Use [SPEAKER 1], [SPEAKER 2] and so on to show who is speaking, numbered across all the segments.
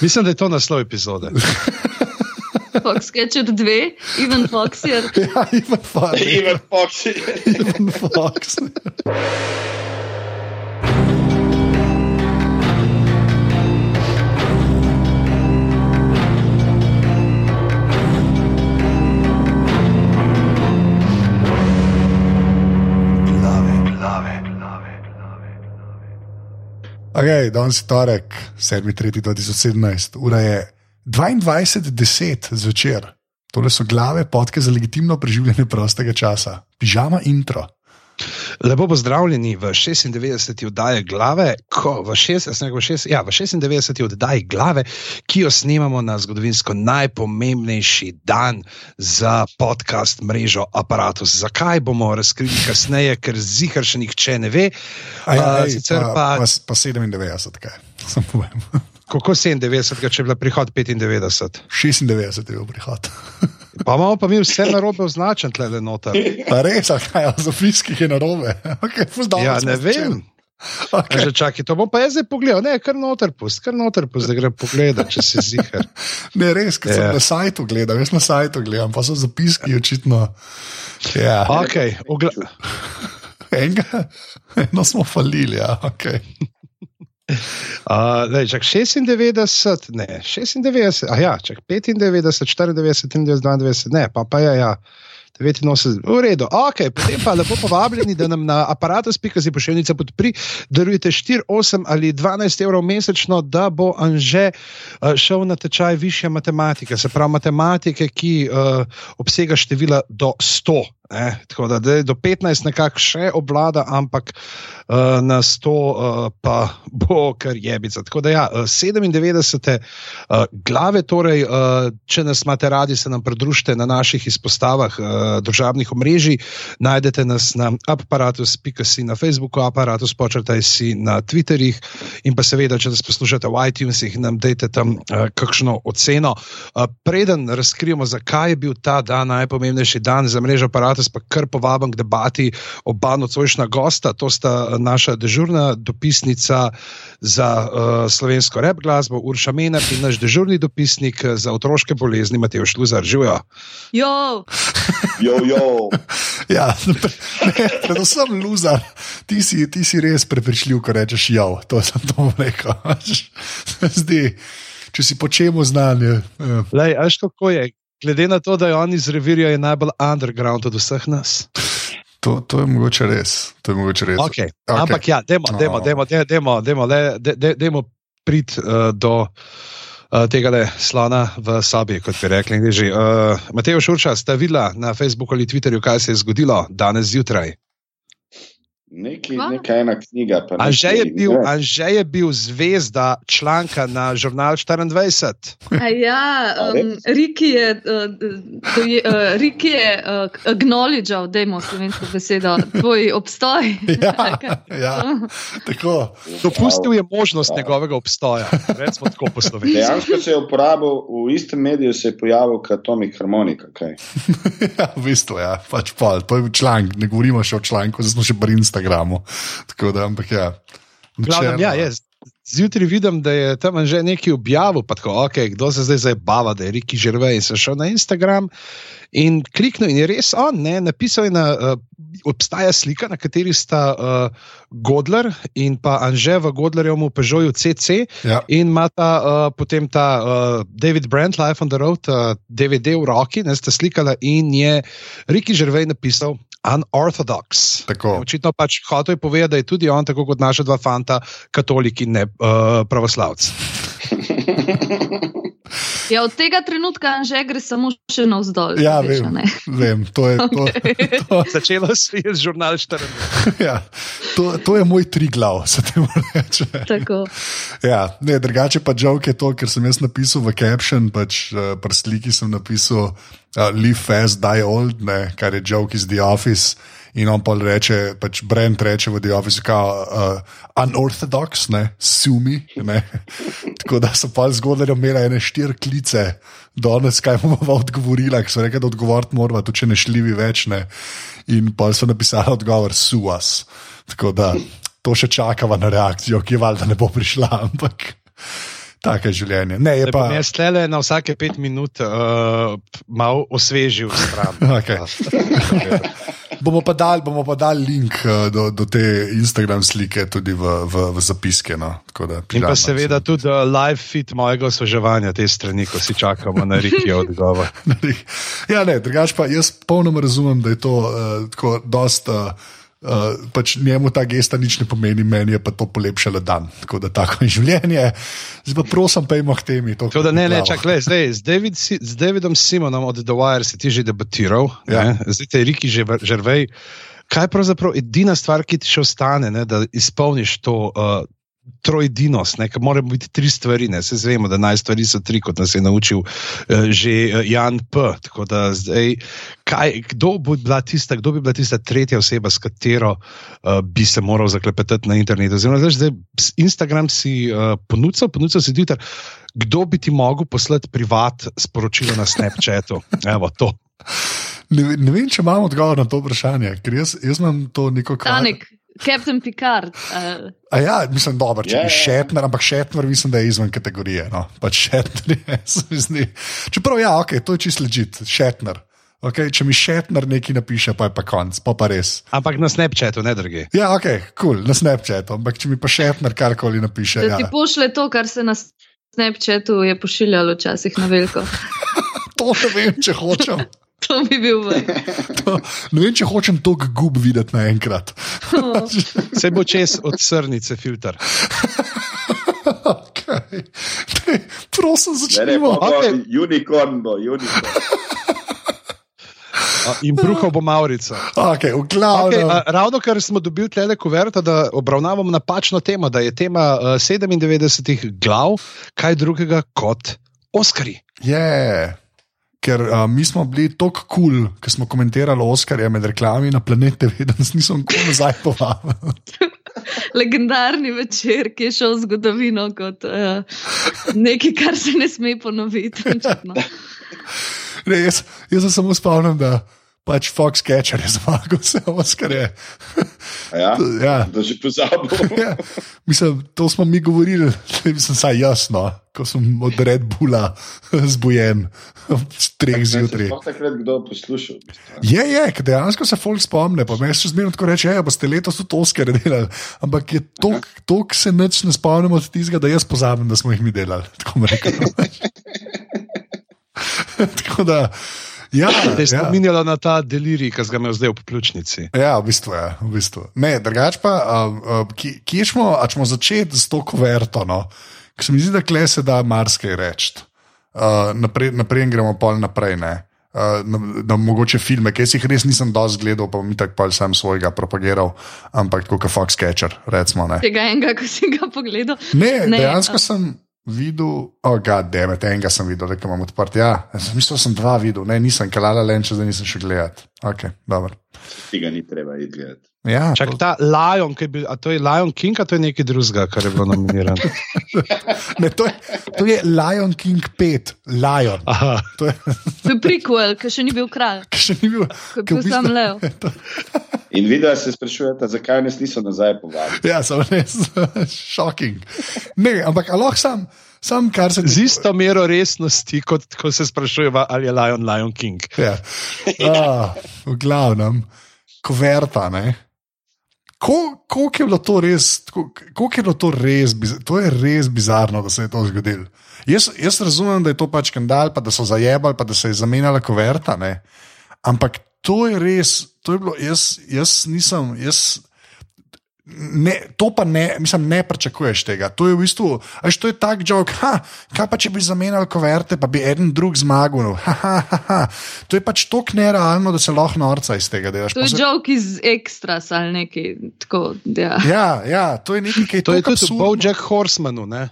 [SPEAKER 1] Mislim, da je to naslov epizode.
[SPEAKER 2] Fox Catcher 2, Ivan Fox je.
[SPEAKER 3] Ja, Ivan Fox.
[SPEAKER 4] Ivan Fox.
[SPEAKER 3] Ivan Fox. Okay, danes je torek, 7.3.2017, ura je 22.10 zvečer. Tole so glave podke za legitimno preživljanje prostega časa, pižama intro.
[SPEAKER 1] Lepo pozdravljeni v 96. oddaji glave, ko v, 6, v, 6, ja, v 96. oddaji glave, ki jo snemamo na zgodovinsko najpomembnejši dan za podcast mrežo Apparatus. Zakaj bomo razkrili kasneje, ker zihar še nihče ne ve.
[SPEAKER 3] Ja, pa, pa, pa, pa 97, kaj sem povedal.
[SPEAKER 1] Kako 97, če je bila prihod 95?
[SPEAKER 3] 96 je bil prihod.
[SPEAKER 1] Pa imamo pa mi vse na robe označen, tle le noter.
[SPEAKER 3] Pa res, kaj za fiskih je na robe. Okay,
[SPEAKER 1] ja, ne vem. Okay. Že čakaj, to bom pa jaz zdaj pogledal, ne, kar noter pust, kar noter pust, da gre pogledat, če si zihar.
[SPEAKER 3] Ne, res, ker yeah. sem ja. na sajtu gledal, jaz na sajtu gledam, pa so zapiski očitno. Ja.
[SPEAKER 1] Ok, ogla...
[SPEAKER 3] Enega, eno smo falili, ja, ok.
[SPEAKER 1] Uh, lej, čak 96, ne, 96, a ja, čak 95, 94, 93, 92, ne, pa pa ja, ja. 89, v redu, ok, potem pa lepo povabljeni, da nam na aparatu spikazi pošiljnica podpri, darujete 4, 8 ali 12 evrov mesečno, da bo Anže uh, šel na tečaj više matematike, se pravi matematike, ki uh, obsega števila do 100. Ne, tako da, da do 15 nekako še obvlada, ampak uh, na 100 uh, pa bo kar jebica. Tako da, ja, 97. Uh, glave, torej, uh, če nas imate radi, se nam pridružite na naših izpostavah uh, državnih omrežij. Najdete nas na aparatus.si na Facebooku, aparatus počrtaj si na Twitterjih in pa seveda, če nas poslušate v iTunesih, nam dajte tam uh, kakšno oceno. Uh, preden razkrijemo, zakaj je bil ta dan najpomembnejši dan za mrežo aparata danes pa kar povabim k debati oba nocojšnja gosta. To sta naša dežurna dopisnica za uh, slovensko rep glasbo, Urša Menar, in naš dežurni dopisnik za otroške bolezni, Matej Šluzar. Živijo.
[SPEAKER 2] Jo,
[SPEAKER 4] jo. jo.
[SPEAKER 3] ja, ne, predvsem Luzar, ti si, ti si res prepričljiv, ko rečeš jo. To sem to rekel. Zdi. Če si po čemu znanje.
[SPEAKER 1] Lej, až kako je, glede na to, da je on iz revirja, je najbolj underground od vseh nas.
[SPEAKER 3] To, to je mogoče res. Je mogoče res.
[SPEAKER 1] Okay. Okay. Ampak ja, demo, demo, demo, demo, demo, demo, demo prid uh, do uh, tega le slona v sobi, kot bi rekli. Uh, Matej Šurča, ste videla na Facebooku ali Twitterju, kaj se je zgodilo danes zjutraj?
[SPEAKER 4] Neki, neka ena knjiga.
[SPEAKER 1] Anže je, bil, Anže je bil zvezda članka na žurnal 24.
[SPEAKER 2] Ja, um, Riki je, uh, uh, Riki je uh, acknowledgeal, da imamo slovensko besedo, tvoj obstoj.
[SPEAKER 3] ja, ja, tako.
[SPEAKER 1] Dopustil je možnost wow. njegovega obstoja.
[SPEAKER 4] Dejansko se je uporabil v istem mediju, se je pojavil kot Tomik Harmonika.
[SPEAKER 3] ja, v bistvu, ja, pač pol. To je članek, ne govorimo še o članku, zdaj smo še pri Instagramu. Instagramu. Da, ampak ja.
[SPEAKER 1] Glavnem, ja, jaz. Zjutraj vidim, da je tam že nekaj objavil, pa tako, okay, kdo se zdaj zabava, da je Riki Žrvej in se šel na Instagram in kliknil in je res on, ne, napisal je, da uh, obstaja slika, na kateri sta uh, Godler in pa Anže v Godlerjevem Peugeotu CC
[SPEAKER 3] ja.
[SPEAKER 1] in ima ta uh, potem ta uh, David Brandt, Life on the Road, uh, DVD v roki, ne sta slikala in je Riki Žrvej napisal, unorthodox. Očitno pač hotel je povedati, da je tudi on, tako kot naša dva fanta, katoliki in ne uh, pravoslavci.
[SPEAKER 2] Ja, od tega trenutka že gre samo še navzdol.
[SPEAKER 3] Ja, vem, vem, to je to.
[SPEAKER 1] to. Začelo se je z žurnal 4.
[SPEAKER 3] ja, to, to je moj tri glav, se te mora reči. Ja, ne, drugače pa žal je to, ker sem jaz napisal v caption, pač uh, pri sliki sem napisal uh, Live fast, die old, ne, kar je joke iz The Office. In on pa reče, pač Brent reče v The Office, kao uh, unorthodox, ne, sumi. Ne. Tako da so pa zgodaj imeli ene štiri klice, danes kaj bomo pa odgovorili, ker so rekli, da odgovoriti moramo, tudi če ne šljivi več. Ne. In pa so napisali odgovor, suas. Tako da to še čakava na reakcijo, ki je valjda ne bo prišla. Ampak Tako je življenje. Ne, je pa...
[SPEAKER 1] Jaz tle na vsake pet minut uh, malo osvežil stran.
[SPEAKER 3] okay. Bomo, pa dal, bomo pa dal link uh, do, do te Instagram slike tudi v, v, v zapiske. No. Da,
[SPEAKER 1] In pa seveda tudi uh, live fit mojega osveževanja te strani, ko si čakamo na reki odgovor.
[SPEAKER 3] ja, ne, drugač pa jaz polno razumem, da je to uh, tako dosta. Uh, Uh, pač njemu ta gesta nič ne pomeni, meni je pa to polepšalo dan. Tako da tako je življenje. Zdaj pa prosim, pejmo k temi.
[SPEAKER 1] Da, ne, ne, čakaj, zdaj z, David, z Davidom Simonom od The Wire si ti že debatiral, ja. zdaj te Riki že žrvej. Kaj je pravzaprav edina stvar, ki ti še ostane, ne, da izpolniš to, uh, trojdinost, ne, mora biti tri stvari. Ne, se zvemo, da naj stvari so tri, kot nas je naučil uh, že uh, Jan P. Zdaj, kaj, kdo, bi tista, kdo bi bila tista tretja oseba, s katero uh, bi se moral zaklepetati na internetu? Zdaj, zdaj, Instagram si uh, ponudil, ponudil si Twitter. Kdo bi ti mogel poslati privat sporočilo na Snapchatu? Evo, to.
[SPEAKER 3] Ne, ne vem, če imamo odgovor na to vprašanje, ker jaz, jaz imam to neko
[SPEAKER 2] kratko. Captain Picard. Uh.
[SPEAKER 3] A ja, mislim, dobro, če bi šetner, ampak šetner, mislim, da je izven kategorije. No. Pač šetner je, se mi zdi. Čeprav, ja, ok, to je čist ležit, šetner. Okay, če mi šetner nekaj napiše, pa je pa konc, pa pa res.
[SPEAKER 1] Ampak na Snapchatu, ne drugi.
[SPEAKER 3] Ja, ok, kul, cool, na Snapchatu. Ampak če mi pa šetner karkoli napiše.
[SPEAKER 2] Da ja. ti pošle to, kar se na Snapchatu je pošiljalo včasih na veliko.
[SPEAKER 3] to ne vem, če hočem.
[SPEAKER 2] To bi bil vrh.
[SPEAKER 3] Ne vem, če hočem to gub videti naenkrat.
[SPEAKER 1] Oh. Se bo čez od srnice filter.
[SPEAKER 3] okay. ne, prosim, začnimo.
[SPEAKER 4] Okay. Unicorn bo, unicorn.
[SPEAKER 1] In bruhal bo Maurica.
[SPEAKER 3] Okay, okay,
[SPEAKER 1] ravno kar smo dobili tle kuverta, da obravnavamo napačno temo, da je tema uh, 97 glav, kaj drugega kot Oskari.
[SPEAKER 3] Yeah ker uh, mi smo bili tako kul, cool, ker smo komentirali Oskarje med reklamami na planete, da nas nismo nikoli nazaj povabili.
[SPEAKER 2] Legendarni večer, ki je šel v zgodovino kot uh, nekaj, kar se ne sme ponoviti.
[SPEAKER 3] ne, jaz, jaz se samo spomnim, da pač Fox Catcher je zmagal, vse Oskarje.
[SPEAKER 4] Ja, ja. Da že pozabil. ja.
[SPEAKER 3] Mislim, to smo mi govorili, je vsaj jasno, ko sem od Red Bulla zbojen v treh zjutraj.
[SPEAKER 4] Sploh takrat kdo poslušal.
[SPEAKER 3] Je, je, dejansko se folk spomne, pa me še zmerno tako reče, ja, boste letos tudi Oskarje delali. Ampak je to, ki se neč ne spomnimo od tistega, da jaz pozabim, da smo jih mi delali. Tako, tako da. Ja,
[SPEAKER 1] da je spominjalo ja. na ta delirij, ki ga ima zdaj v pljučnici.
[SPEAKER 3] Ja, v bistvu je. V bistvu. Ne, drugač pa, uh, uh, kje smo, če smo začeti s to kuverto, no? ki se mi zdi, da kle se da marsikaj reči. Uh, naprej, naprej gremo pol naprej. Ne? Uh, na, na mogoče filme, ki jih res nisem dosti gledal, pa mi tako sem svojega propagiral, ampak kot Fox Catcher. Recimo,
[SPEAKER 2] Tega enega, ko si ga pogledal.
[SPEAKER 3] Ne, ne dejansko uh. sem videl, oh, god, demet, enega sem videl, da imam odprt. Ja, mislim, da sem dva videl, ne, nisem kalala len, če zdaj nisem še gledal. Okay,
[SPEAKER 4] Tega ni treba gledati.
[SPEAKER 3] Ja,
[SPEAKER 1] Čak, to... ta Lion, bi, a to je Lion King, ali to je nekaj drugega, kar je bilo nominirano?
[SPEAKER 3] ne, to, je, to je Lion King 5, Lion.
[SPEAKER 2] To je, to je prequel, ki še ni bil kralj.
[SPEAKER 3] Ki še ni bil,
[SPEAKER 2] ki je bil sam Leo.
[SPEAKER 4] In vidno se sprašujete, zakaj nas niso nazaj povabili.
[SPEAKER 3] Ja, samo res, šoking. Ne, ampak lahko sam. Sam,
[SPEAKER 1] se Z isto mero resnosti, kot ko se sprašuje, ali je Lion Lion King.
[SPEAKER 3] Ja. Ah, v glavnem, koverta. Kako je bilo to res, kako je bilo to res, to je res bizarno, da se je to zgodilo. Jaz, jaz razumem, da je to pač skandal, pa da so zajebali, pa da se je zamenjala koverta. Ne? Ampak to je res, to je bilo, jaz, jaz nisem, jaz. Ne, to pa ne, mislim, ne pričakuješ tega. To je v bistvu, až to je tak jok, kaj pa če bi zamenjali koverte, pa bi en drug zmagal. Ha, ha, ha, ha. To je pač tako nerealno, da se lahko norca iz tega delaš.
[SPEAKER 2] To je jok iz ekstras ali nekaj. Tako, ja.
[SPEAKER 3] ja, ja, to je nekaj, kaj
[SPEAKER 1] to je tudi v Jack Horsemanu.
[SPEAKER 2] Ja,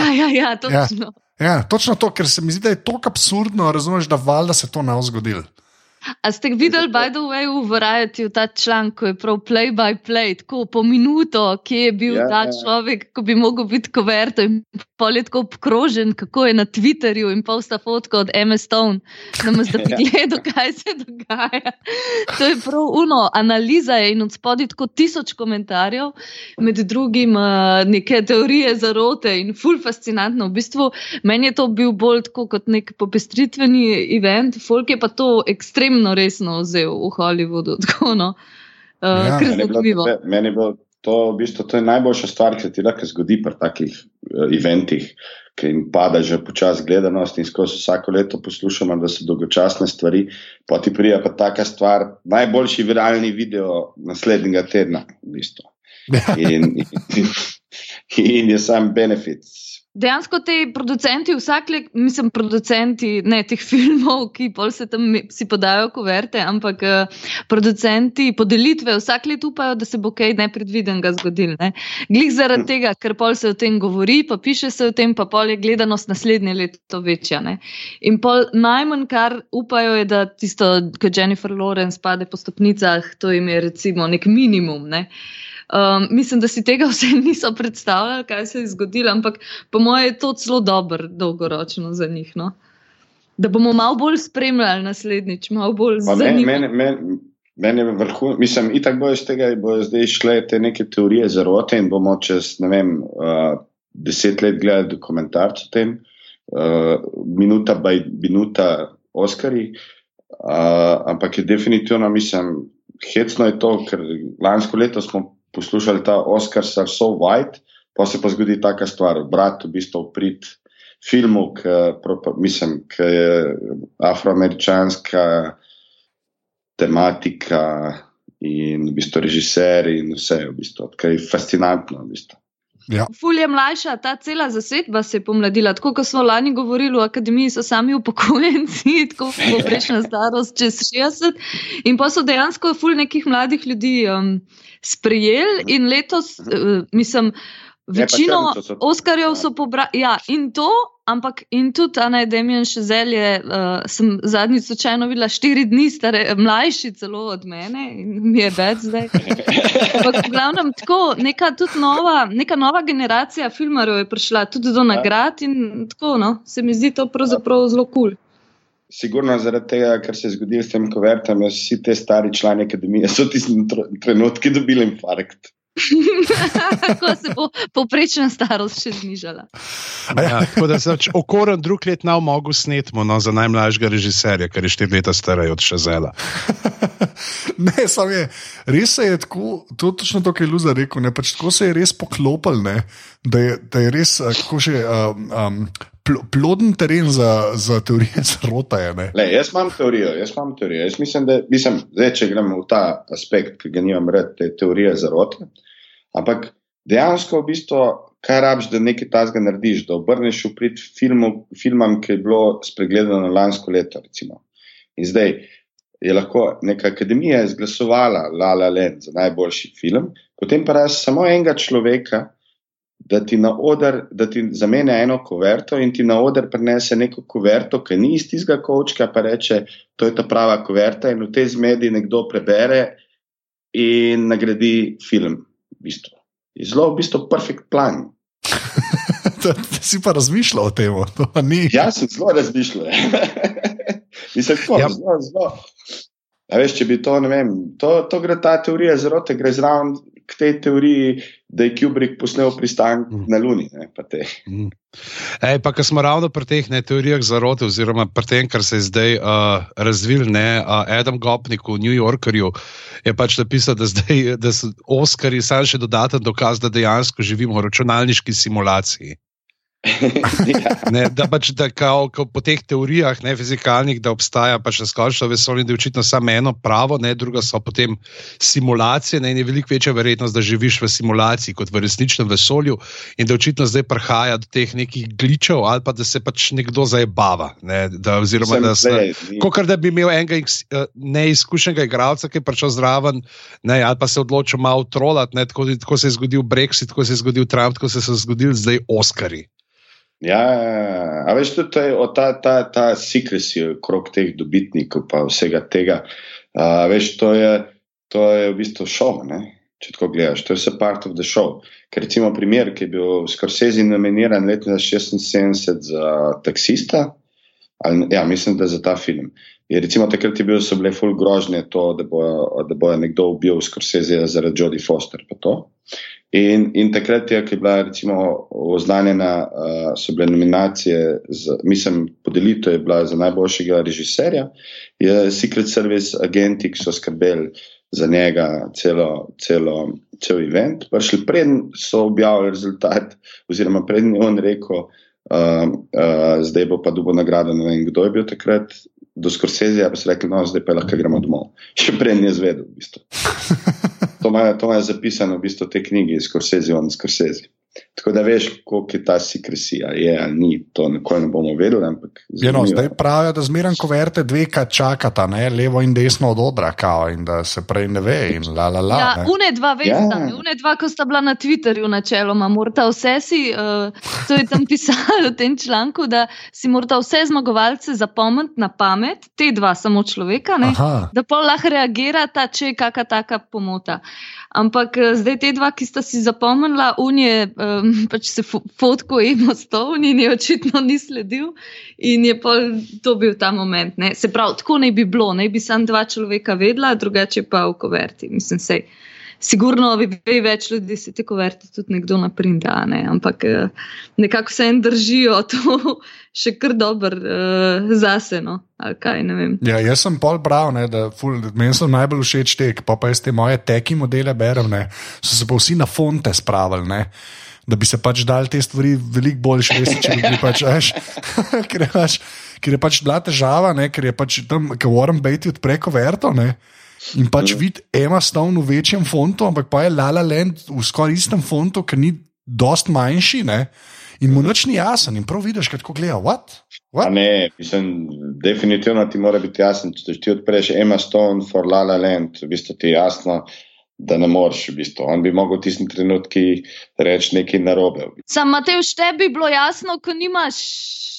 [SPEAKER 2] ja, ja, ja, točno.
[SPEAKER 3] Ja, ja, točno to, ker se mi zdi, da je to absurdno, razumeš, da valjda se to ne bo zgodilo.
[SPEAKER 2] A ste videli, by the way, v Variety ta članek, ko je prav play by play, tako po minuto, kje je bil ja, ta ja. človek, ko bi mogel biti koverto in pol je tako obkrožen, kako je na Twitterju in pol sta fotka od M. Stone, da mu zdaj ja. gledo, kaj se dogaja. To je prav uno, analiza je in od spodaj tako tisoč komentarjev, med drugim uh, neke teorije zarote in full fascinantno. V bistvu meni je to bil bolj kot nek popestritveni event, folk je pa to ekstremno resno vzel v Hollywoodu. Tako, no. uh, ja,
[SPEAKER 4] meni je bilo to, v bistvu, to najboljša stvar, ki se ti lahko zgodi pri takih uh, eventih, ki jim pada že počasi gledanost in skozi vsako leto poslušamo, da so dolgočasne stvari. Pa ti prija pa taka stvar, najboljši viralni video naslednjega tedna. V bistvu. in, in, in je sam benefit
[SPEAKER 2] dejansko ti producenti, vsak le, mislim, producenti ne teh filmov, ki se tam si podajo kuverte, ampak uh, producenti podelitve vsak let upajo, da se bo kaj nepredvidenega zgodil. Ne? Glih zaradi hm. tega, ker pol se o tem govori, pa piše se o tem, pa pol je gledanost naslednje leto večja. Ne? In pol najmanj, kar upajo, je, da tisto, kar Jennifer Lawrence pade po stopnicah, to jim je recimo nek minimum. Ne? Uh, Um, mislim, da si tega vse niso predstavljali, kaj se je zgodilo, ampak po mojem je to celo dobro, dolgoročno za njih. No? Da bomo malo bolj spremljali naslednjič, malo bolj zanimivo.
[SPEAKER 4] Meni men, men je vrhunsko, mislim, in tako bojo iz tega, bojo zdaj šle te neke teorije zarote in bomo čez, ne vem, uh, deset let gledali dokumentarce o tem, uh, minuta by minuta, Oskari. Uh, ampak je definitivno, mislim, hecno je to, ker lansko leto smo poslušali ta Oscar, so white, pa se pa zgodi taka stvar, brat v bistvu prid filmu, ki je afroameričanska tematika in v bistvu režiser in vse, v bistvu, kaj je fascinantno. V bistvu.
[SPEAKER 2] Ja. Ful je mlajša, ta cela zasedba se je pomladila. Tako kot smo lani govorili, v akademiji so sami upokojenci, tako poprečna starost čez 60. In pa so dejansko ful nekih mladih ljudi um, sprejeli in letos, uh, mislim, večino Oskarjev so pobrali. Ja, in to Ampak in tudi ta najdemljen še zelje, uh, sem zadnjič slučajno videla štiri dni stare, mlajši celo od mene in mi je več zdaj. Ampak v glavnem tako, neka, nova, neka nova generacija filmarjev je prišla tudi do nagrad in tako, no, se mi zdi to pravzaprav zelo kul. Cool.
[SPEAKER 4] Sigurno zaradi tega, kar se je zgodilo s tem kovertom, vsi te stari člani akademije so tisti trenutki dobili infarkt.
[SPEAKER 2] Tako se bo povprečna starost še znižala.
[SPEAKER 1] Ja, tako da se okoren drug let nav mogo snetmo no, za najmlajšega režiserja, ker je štiri leta starejši od Šezela.
[SPEAKER 3] ne, samo je, res je tako, to je točno to, kar je Luza rekel, ne, pač tako se je res poklopil, ne, da, je, da je res, kako že. Um, um, Ploden teren za, za teorije zarota je.
[SPEAKER 4] Le, jaz imam teorijo. Jaz imam teorijo. Jaz mislim, da mislim, zdaj, če gremo v ta aspekt, ki ga nimam rad, te teorije zarote. Ampak dejansko, v bistvu, kaj rabiš, da nekaj tasga narediš, da obrneš v prid filmu, filmam, ki je bilo spregledano lansko leto. Recimo. In zdaj je lahko neka akademija izglasovala La La Land za najboljši film, potem pa raz samo enega človeka, da ti na oder, da ti zamene eno kuverto in ti na oder prenese neko kuverto, ki ni iz tistega kočka, pa reče, to je ta prava kuverta in v tej zmedi nekdo prebere in nagradi film bistvu. Je zelo, v bistvu, perfekt plan.
[SPEAKER 3] si pa razmišljal o tem?
[SPEAKER 4] Jaz sem zelo razmišljal. Mislim, tako, ja. zelo, zelo. A veš, če bi to, ne vem, to, to gre ta teorija zarote, gre zraven k tej teoriji, da je Kubrick posnel pristanek mm. na Luni. Ne, pa
[SPEAKER 1] mm. Ej, pa, smo ravno pri teh ne, teorijah zarote, oziroma pri tem, kar se je zdaj uh, razvil, ne, uh, Adam Gopnik v New Yorkerju je pač napisal, da, zdaj, da so Oscari samo še dodaten dokaz, da dejansko živimo v računalniški simulaciji. ne, da pač da kao, kao po teh teorijah, ne fizikalnih, da obstaja pač razkošno vesolje, da je očitno samo eno pravo, ne druga so potem simulacije. Ne, in je veliko večja verjetnost, da živiš v simulaciji kot v resničnem vesolju, in da očitno zdaj prihaja do teh nekih gličev, ali pa da se pač nekdo zabava. Ne, da, oziroma, da, kot da bi imel enega eh, neizkušenega igralca, ki je prišel zraven, ne, ali pa se odločil malo trolati. Tako, tako se je zgodil Brexit, tako se je zgodil Trump, tako se je zgodil zdaj Oscari.
[SPEAKER 4] Ja, a veš, tudi je, ta, ta, ta secrecy okrog teh dobitnikov, pa vsega tega. A, veš, to je, to je v bistvu šov, če tako gledaš, to je vse part of the show. Ker recimo primer, ki je bil Scorsese nominiran leta 1976 za taksista, ali, ja, mislim, da za ta film. Je recimo takrat je bil, so bile full grožnje to, da bo, da bo nekdo ubil Scorsese zaradi Jodie Foster. In, in takrat je, je bila recimo oznanjena, uh, so bile nominacije, za, mislim, podelitev je bila za najboljšega režiserja, je Secret Service agenti, ki so skrbeli za njega celo, celo, cel event. Prišli predn so objavili rezultat, oziroma predn je on rekel, uh, uh, zdaj bo pa dubo nagrado, ne vem, kdo je bil takrat. Do Skorsezija pa so rekli, no, zdaj pa lahko gremo domov. Še prej ni zvedel, v bistvu. To je zapisano v bistvu v tej knjigi, Skorsezi on Skorsezi. Tako da veš, koliko je ta sekresija, je ali ni, to nikoli ne bomo vedeli.
[SPEAKER 3] Ja, no, zdaj pravijo, da zmeraj koverte dve, kaj čakata, ne? levo in desno od odra, kao, in da se prej ne ve. La, la, la,
[SPEAKER 2] ja, une dva, veš, ja. une dva, ko sta bila na Twitterju, načeloma, morda vse si, uh, to je tam pisalo v tem članku, da si morda vse zmagovalce zapomniti na pamet, te dva samo človeka, da pa lahko reagirata, če je kakšna taka pomota. Ampak eh, zdaj te dva, ki sta si zapomnila, unije, um, pač se fotko ima stol in je očitno ni sledil, in je pa to bil ta moment. Ne? Se pravi, tako ne bi bilo, ne bi sam dva človeka vedela, drugače pa v koverti. Mislim, sej. Sigurno ve več ljudi, se te koverte tudi nekdo naprinda, ne? ampak eh, nekako se en držijo to še kar dobro uh, zase. No? Kaj,
[SPEAKER 3] ja, jaz sem pol bral, ne, da ful, meni so najbolj všeč tek, pa pa jaz te moje teki modele berem, ne, so se pa vsi na fonte spravili. Ne. Da bi se pač dal te stvari veliko bolj šesti, če bi pač veš, ker, ker je pač bila težava, ne, ker je pač tam, ki Warren Beatty odpre koverto. Ne, in pač vidi Emma Stone v večjem fontu, ampak pa je Lala Land v skoraj istem fontu, ker ni dost manjši. Ne, in mu noč ni jasen, in prav vidiš, kako gleda. What?
[SPEAKER 4] What? Ne, mislim, definitivno ti mora biti jasen. Če ti odpreš Emma Stone for La La Land, v bistvu ti je jasno. Da ne moreš, v bistvu. On bi mogel v tistem trenutku reči nekaj narobe.
[SPEAKER 2] Sam Matej, šte bi bilo jasno, ko nimaš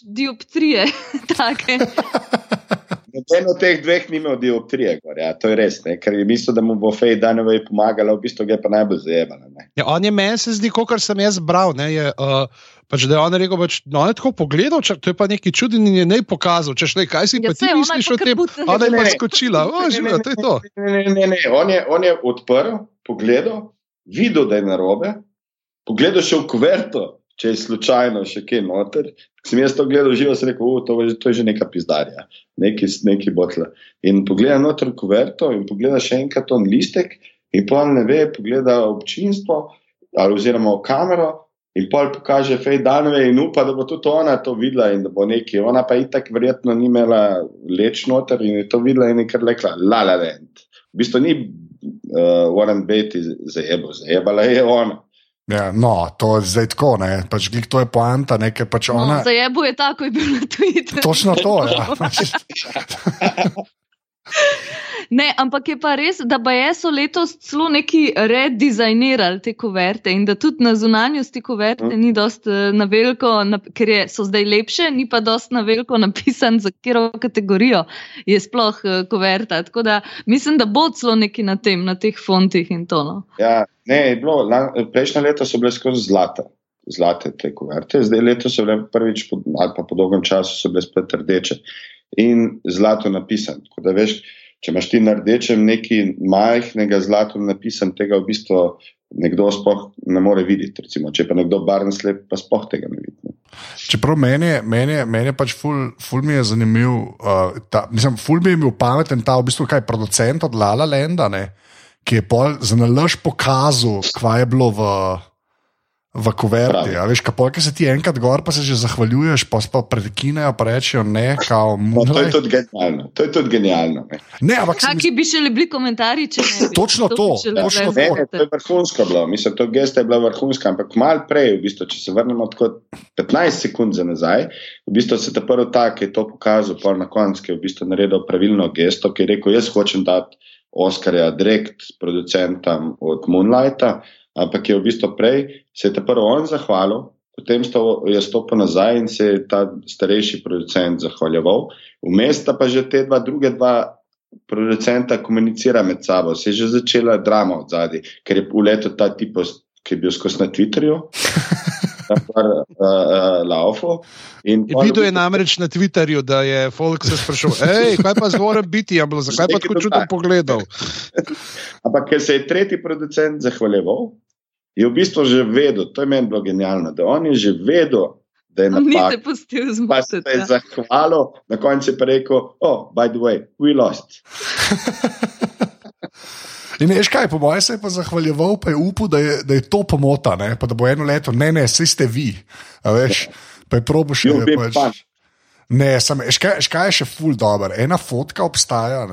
[SPEAKER 2] dioptrije.
[SPEAKER 4] Noben od teh dveh ni imel dioptrije, ja, to je res, ne? ker je mislil, da mu bo Fej Danovej pomagala, v bistvu je pa najbolj zajemala.
[SPEAKER 1] Ja, on je meni se zdi, kot sem jaz bral. Ne, je, uh, Pač, da je on rekel, pač, no, je tako pogledal, če, to je pa neki čuden in je ne pokazal. Če šle, kaj si ja, pa ti misliš o tem? Ona je pa skočila, živa, to je to.
[SPEAKER 4] Ne, ne, ne, ne. On, je, on je odprl, pogledal, videl, da je narobe, pogledal še v kuverto, če je slučajno še kaj noter. Sem jaz to gledal živo, sem rekel, to, to je že neka pizdarja, neki, neki botla. In pogleda noter kuverto in pogleda še enkrat ton listek in pa ne ve, pogleda občinstvo ali oziroma kamero. In pol pokaže Fej Danove in upa, da bo tudi ona to videla in da bo nekaj. Ona pa itak verjetno ni imela leč noter in je to videla in je kar rekla, la la vent. V bistvu ni uh, Warren Beatty zajebal, zajebala je ona.
[SPEAKER 3] Ja, no, to je zdaj tako, ne, pač to je poanta, ne, ker pač no, ona.
[SPEAKER 2] No, zajebal je tako, je bil na Twitterju.
[SPEAKER 3] Točno to, ja.
[SPEAKER 2] Ne, ampak je pa res, da so letos celo neki redizajnirali te kuverte in da tudi na zunanjosti kuverte mm. ni dost eh, na veliko, na, ker je, so zdaj lepše, ni pa dost na veliko napisan, za katero kategorijo je sploh uh, kuverta. Tako da mislim, da bo celo neki na tem, na teh fontih in to. No.
[SPEAKER 4] Ja, ne, bilo, la, prejšnje leto so bile skozi zlata. Zlate te kuverte, zdaj letos so bile prvič, po, ali pa po dolgem času, so bile spet rdeče in zlato napisane. Tako da veš, če imaš ti na rdečem nekaj majhnega zlatom napisan, tega v bistvu nekdo sploh ne more videti. Recimo, če pa nekdo barven slep, pa sploh tega ne vidi.
[SPEAKER 3] Čeprav meni, meni, meni pač ful, ful mi je zanimiv, uh, ta, mislim, ful mi je bil pameten ta v bistvu kaj producent od Lala Lenda, ne, ki je pol za nalož pokazal, kva je bilo v v kuverti. Ja, veš, kapol, ki se ti enkrat gor, pa se že zahvaljuješ, pa se pa prekinejo, pa rečejo ne. Kao,
[SPEAKER 4] no, to je tudi genialno. To je tudi genialno.
[SPEAKER 2] Kakšni bi še bili komentarji, če ne bi?
[SPEAKER 3] Točno to. Točno
[SPEAKER 4] ne, to. Ne, to je vrhunsko bilo. Mislim, to gesta je bila vrhunska, ampak mal prej, v bistvu, če se vrnemo tako 15 sekund za nazaj, v bistvu se ta prvi tak je to pokazal, pa na koncu je v bistvu naredil pravilno gesto, ki je rekel, jaz hočem dati Oskarja direkt producentom od Moonlighta ampak je v bistvu prej se je ta prvo on zahvalil, potem je stopil nazaj in se je ta starejši producent zahvaljeval. Vmes sta pa že te dva, druge dva producenta komunicira med sabo, se je že začela drama od zadaj, ker je v letu ta tip, ki je bil skozi na Twitterju. Uh, uh, laufo.
[SPEAKER 1] Videl je namreč na Twitterju, da je Folk se sprašal, kaj pa zgoraj biti, ja, zakaj pa tako čudno pogledal.
[SPEAKER 4] Ampak ker se je tretji producent zahvaljeval, je v bistvu že vedel, to je meni bilo genialno, da on je že vedel, da je napak.
[SPEAKER 2] Ni se pustil zmotiti.
[SPEAKER 4] Se je zahvalil, na koncu je pa rekel, oh, by the way, we lost.
[SPEAKER 3] In veš kaj, po mojem se je pa zahvaljeval, pa je upal, da, da je to pomota, ne? pa da bo eno leto, ne, ne, vsi ste vi. Veš, pa je probo še
[SPEAKER 4] ne. Pač,
[SPEAKER 3] ne, sem, škaj, škaj je še ful dobro. Ena fotka obstaja,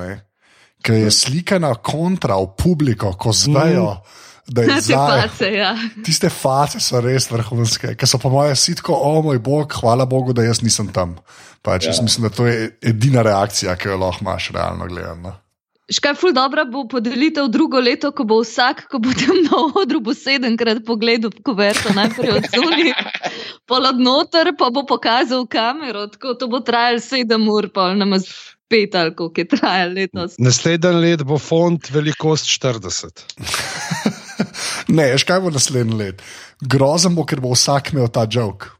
[SPEAKER 3] ki je slikana kontra v publiko, ko znajo. Mm. Da je
[SPEAKER 2] face, ja.
[SPEAKER 3] Tiste face so res vrhunske, ker so po mojem sitko, o moj bog, hvala Bogu, da jaz nisem tam. Pač, ja. Mislim, da to je edina reakcija, ki jo lahko imaš, realno gledano.
[SPEAKER 2] Škaj ful dobro bo podelitev drugo leto, ko bo vsak, ko bo tam na odru, bo sedemkrat pogledal kuverto, najprej od zunaj, polod noter, pa bo pokazal kamero, tako to bo trajalo sedem ur, pa nam je spet ali koliko je trajalo letos.
[SPEAKER 1] Naslednji let bo font velikost 40.
[SPEAKER 3] ne, škaj bo naslednji let? Grozen bo, ker bo vsak imel ta jok.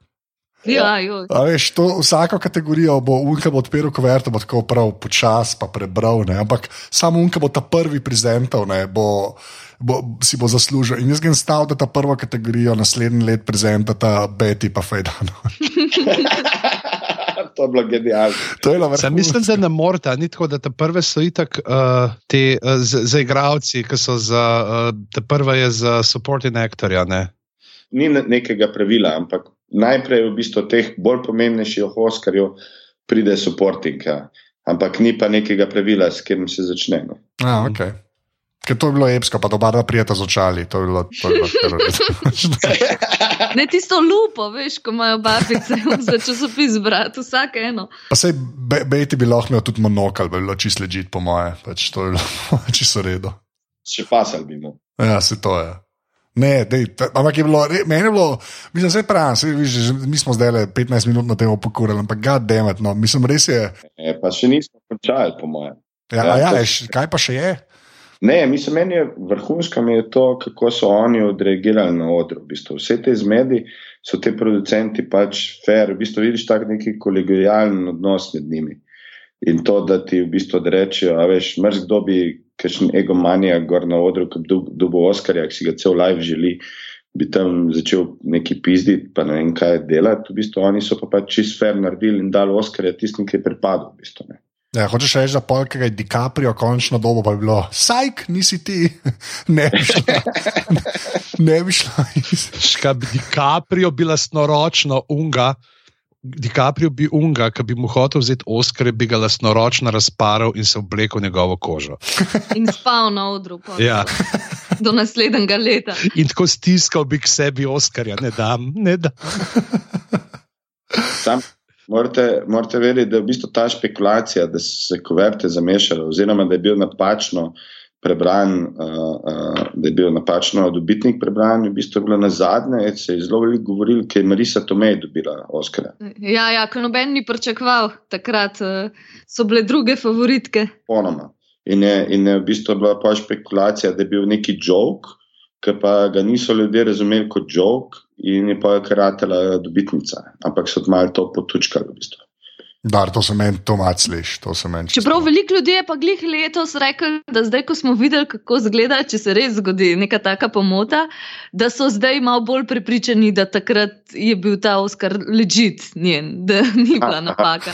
[SPEAKER 2] Ja,
[SPEAKER 3] ja. veš, to, vsako kategorijo bo unka bo odprl, kuverto bo tako prav počas, pa prebral. Ne? Ampak samo unka bo ta prvi prezentov, bo, bo, si bo zaslužil. In jaz grem stav, da ta prva kategorija naslednji let prezentata Betty pa Fejdano.
[SPEAKER 4] To je bilo genialno.
[SPEAKER 1] Mislim, da ne morete, ni tako, da te prve so itak uh, te uh, za igravci, ki so za, uh, te prve je za supporting actorja. Ne?
[SPEAKER 4] Ni nekega pravila, ampak najprej v bistvu teh bolj pomembnejših Oskarjev pride supporting, ampak ni pa nekega pravila, s katerim se začne. No.
[SPEAKER 3] A, okay. Ker to je bilo epsko, pa dobar, da prijete z očali. To je bilo terorizem.
[SPEAKER 2] ne tisto lupo, veš, ko imajo babice za časopis brati, vsak eno.
[SPEAKER 3] Pa sej Bejti bi lahko imel tudi monokal, bi bilo čisto ležit, po moje, pač to je bilo čisto redo.
[SPEAKER 4] Še pasal bi mu.
[SPEAKER 3] Ja, se to je. Ne, dej, ampak je bilo, meni je bilo, mislim, vse pravi, mi smo zdaj le 15 minut na tem opokurili, ampak ga demet, no, mislim, res je.
[SPEAKER 4] E, pa še nismo končali, po mojem.
[SPEAKER 3] Ja, ja, ja, kaj pa še je?
[SPEAKER 4] Ne, mislim, meni je vrhunsko je to, kako so oni odreagirali na odru. V bistvu. Vse te zmedi so ti producenti pač fair, v bistvu vidiš tak neki kolegijalen odnos med njimi. In to, da ti v bistvu rečejo, a veš, mrz kdo bi kakšen egomanija gor na odru, ki dobi Oskarja, ki si ga cel life želi, bi tam začel neki pizditi, pa ne vem kaj delati. V bistvu oni so pa pač čist fair naredili in dali Oskarja tistim, ki je pripadal. V bistvu,
[SPEAKER 3] Ja, hočeš reči, da polkega je DiCaprio, končno dobo pa je bilo, sajk, nisi ti, ne bi šlo. ne bi šlo.
[SPEAKER 1] Škaj bi DiCaprio bila snoročno unga, DiCaprio bi unga, ki bi mu hotel vzeti Oscar, bi ga lasnoročno razparal in se oblekel njegovo kožo.
[SPEAKER 2] In spal na odru.
[SPEAKER 1] Ja.
[SPEAKER 2] Do naslednjega leta.
[SPEAKER 1] In tako stiskal bi k sebi Oscarja, ne dam, ne dam.
[SPEAKER 4] Sam, morate, morate vedeti, da je v bistvu ta špekulacija, da so se kuverte zamešale, oziroma da je bil napačno prebran, uh, uh, da je bil napačno dobitnik prebran, v bistvu je bilo na zadnje, se je zelo veliko govorilo, ker je Marisa Tomej dobila Oscar.
[SPEAKER 2] Ja, ja, ko noben ni pričakoval, takrat uh, so bile druge favoritke.
[SPEAKER 4] Ponoma. In je, in je v bistvu bila pa špekulacija, da je bil neki jok, ki pa ga niso ljudje razumeli kot jok, in je pa karatela dobitnica. Ampak so malo to potučkali v bistvu.
[SPEAKER 3] Dar, to se meni to malo sliši.
[SPEAKER 2] Čeprav veliko ljudi je pa glih letos rekel, da zdaj, ko smo videli, kako zgleda, če se res zgodi neka taka pomota, da so zdaj malo bolj prepričani, da takrat je bil ta Oscar ležit njen, da ni bila napaka.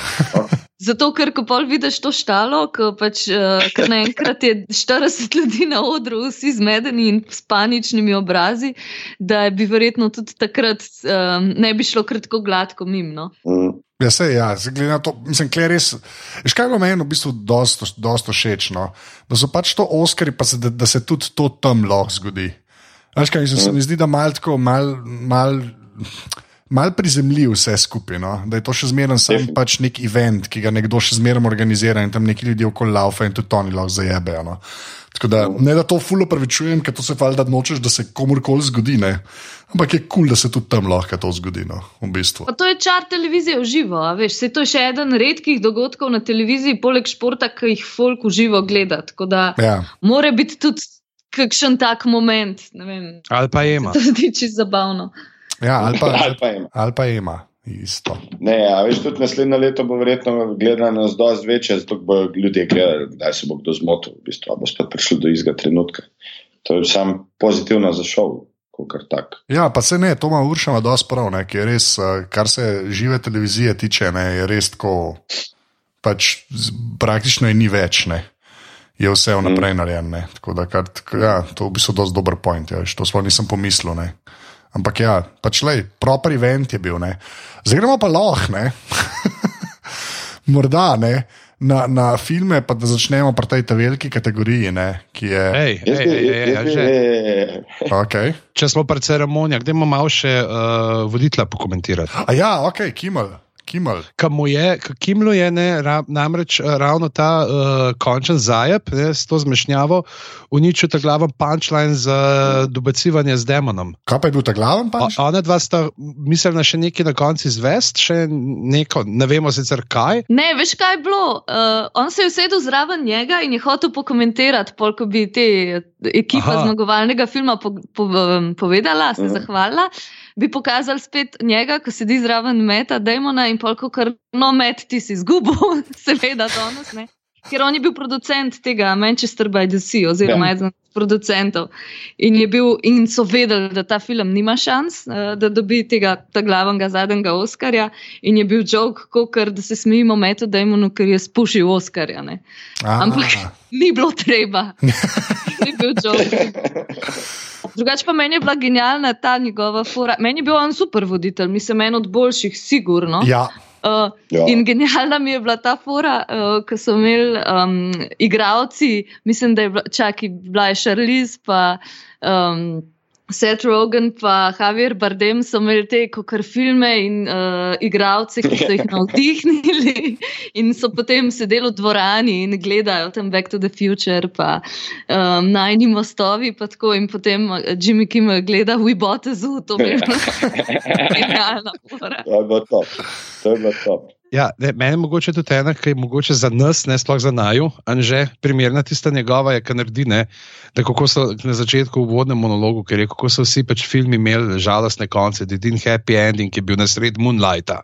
[SPEAKER 2] Zato, ker ko pol vidiš to štalo, ko pač uh, naenkrat je 40 ljudi na odru, vsi zmedeni in s paničnimi obrazi, da bi verjetno tudi takrat um, ne bi šlo kratko gladko mimo. No?
[SPEAKER 3] Mm. Ja, se, ja, glede na to, mislim, je res. Veš, kaj je meni v bistvu dosta všeč? No? Da so pač to Oscari, pa se, da, da se tudi to tam lahko zgodi. Veš, kaj mislim, se mi zdi, da malo tako, malo. Mal, mal prizemljiv vse skupaj, no? da je to še zmeraj sam pač nek event, ki ga nekdo še zmeraj organizira in tam neki ljudje okoli laufa in tudi to ni lahko zajebejo. No? Tako da ne da to fulo pravičujem, ker to se fali, da nočeš, da se komorkoli zgodi. Ne? Ampak je kul, cool, da se tudi tam lahko to zgodi. No, v bistvu.
[SPEAKER 2] To je čar televizije v živo. Veš, se to je še eden redkih dogodkov na televiziji, poleg športa, ki jih folk v živo gleda. Tako da ja. mora biti tudi kakšen tak moment.
[SPEAKER 1] Ali pa ima.
[SPEAKER 2] To se čisto zabavno.
[SPEAKER 3] Ja, ali pa, ali pa ima. Ali pa ima. Isto.
[SPEAKER 4] Ne, a veš, tudi naslednje leto bo verjetno gledano z dosti večje, zato bo ljudje gledali, kdaj se bo kdo zmotil, v bistvu, bo spet prišel do istega trenutka. To je sam pozitivno za šov.
[SPEAKER 3] Ja, pa se ne, to ima Uršama dosti prav, ne, je res, eh, kar se žive televizije tiče, ne, je res tako, pač praktično je ni več, ne, je vse vnaprej mm. narejeno. Tako da, kar, ja, to je v bistvu dosti dober point, ja, to sploh nisem pomislil. Ne. Ampak ja, pač le, proper event je bil. Ne. Zdaj gremo pa lahko, ne. Morda ne. Na, na filme, pa da začnemo pri tej veliki kategoriji, ne, ki je.
[SPEAKER 1] Ej, ej, ej, ej, ej, ej.
[SPEAKER 3] Okay.
[SPEAKER 1] Če smo pri ceremonijah, da imamo malo še uh, voditla pokomentirati.
[SPEAKER 3] A ja, ok, Kimmel. Kimmel.
[SPEAKER 1] Kimlu je ne, ra, namreč eh, ravno ta uh, končen zajep, ne, s to zmešnjavo, uničil ta glaven punčline za dobacivanje z demonom.
[SPEAKER 3] Kaj pa je bil ta glaven punčline?
[SPEAKER 1] Ona dva sta mislila še nekaj na koncu izvest, še neko, ne vemo sicer kaj.
[SPEAKER 2] Ne, veš kaj je bilo. Uh, on se je usedel zraven njega in je hotel pokomentirati, polk bi te ekipa Aha. zmagovalnega filma po, po, um, povedala, se uh mhm. -huh. zahvalila bi pokazali spet njega, ko sedi zraven meta, Demona in polk, kar no, met ti si izgubil, seveda, danes ne. Ker on je bil producent tega Manchester by the Sea, oziroma ja. eden od producentov. In, bil, in so vedeli, da ta film nima šans, uh, da dobi tega glavnega zadnjega Oscarja. In je bil jok, da se smejimo metu Demonu, ker je spušil Oscarja. Ampak ni bilo treba. ni bil jok. Drugače pa meni je bila genialna ta njegova fora. Meni je bil on super voditelj, mislim, en od boljših, sigurno.
[SPEAKER 3] Ja.
[SPEAKER 2] Uh, ja. In genialna mi je bila ta fora, uh, ko so imeli um, igravci, mislim, da je bila, čakaj, bila je Šarliz, pa. Um, Seth Rogen in Javier Bardem so imeli te kar filme in uh, igralce, ki so jih navdihnili in so potem sedeli v dvorani in gledajo tam Back to the Future, pa um, najni mostovi, pa tako in potem uh, Jimmy Kimmel gleda v Ibotezu, to je bilo genialno.
[SPEAKER 4] To je bilo top. To je bilo top.
[SPEAKER 1] Ja, ne, meni je mogoče tudi ena, ki je mogoče za nas, ne sploh za naju, anže, primerna tista njegova, je, kar naredi, ne, da kako so na začetku v uvodnem monologu, ker je kako so vsi pač filmi imeli žalostne konce, da je din happy ending, ki je bil na sred Moonlighta.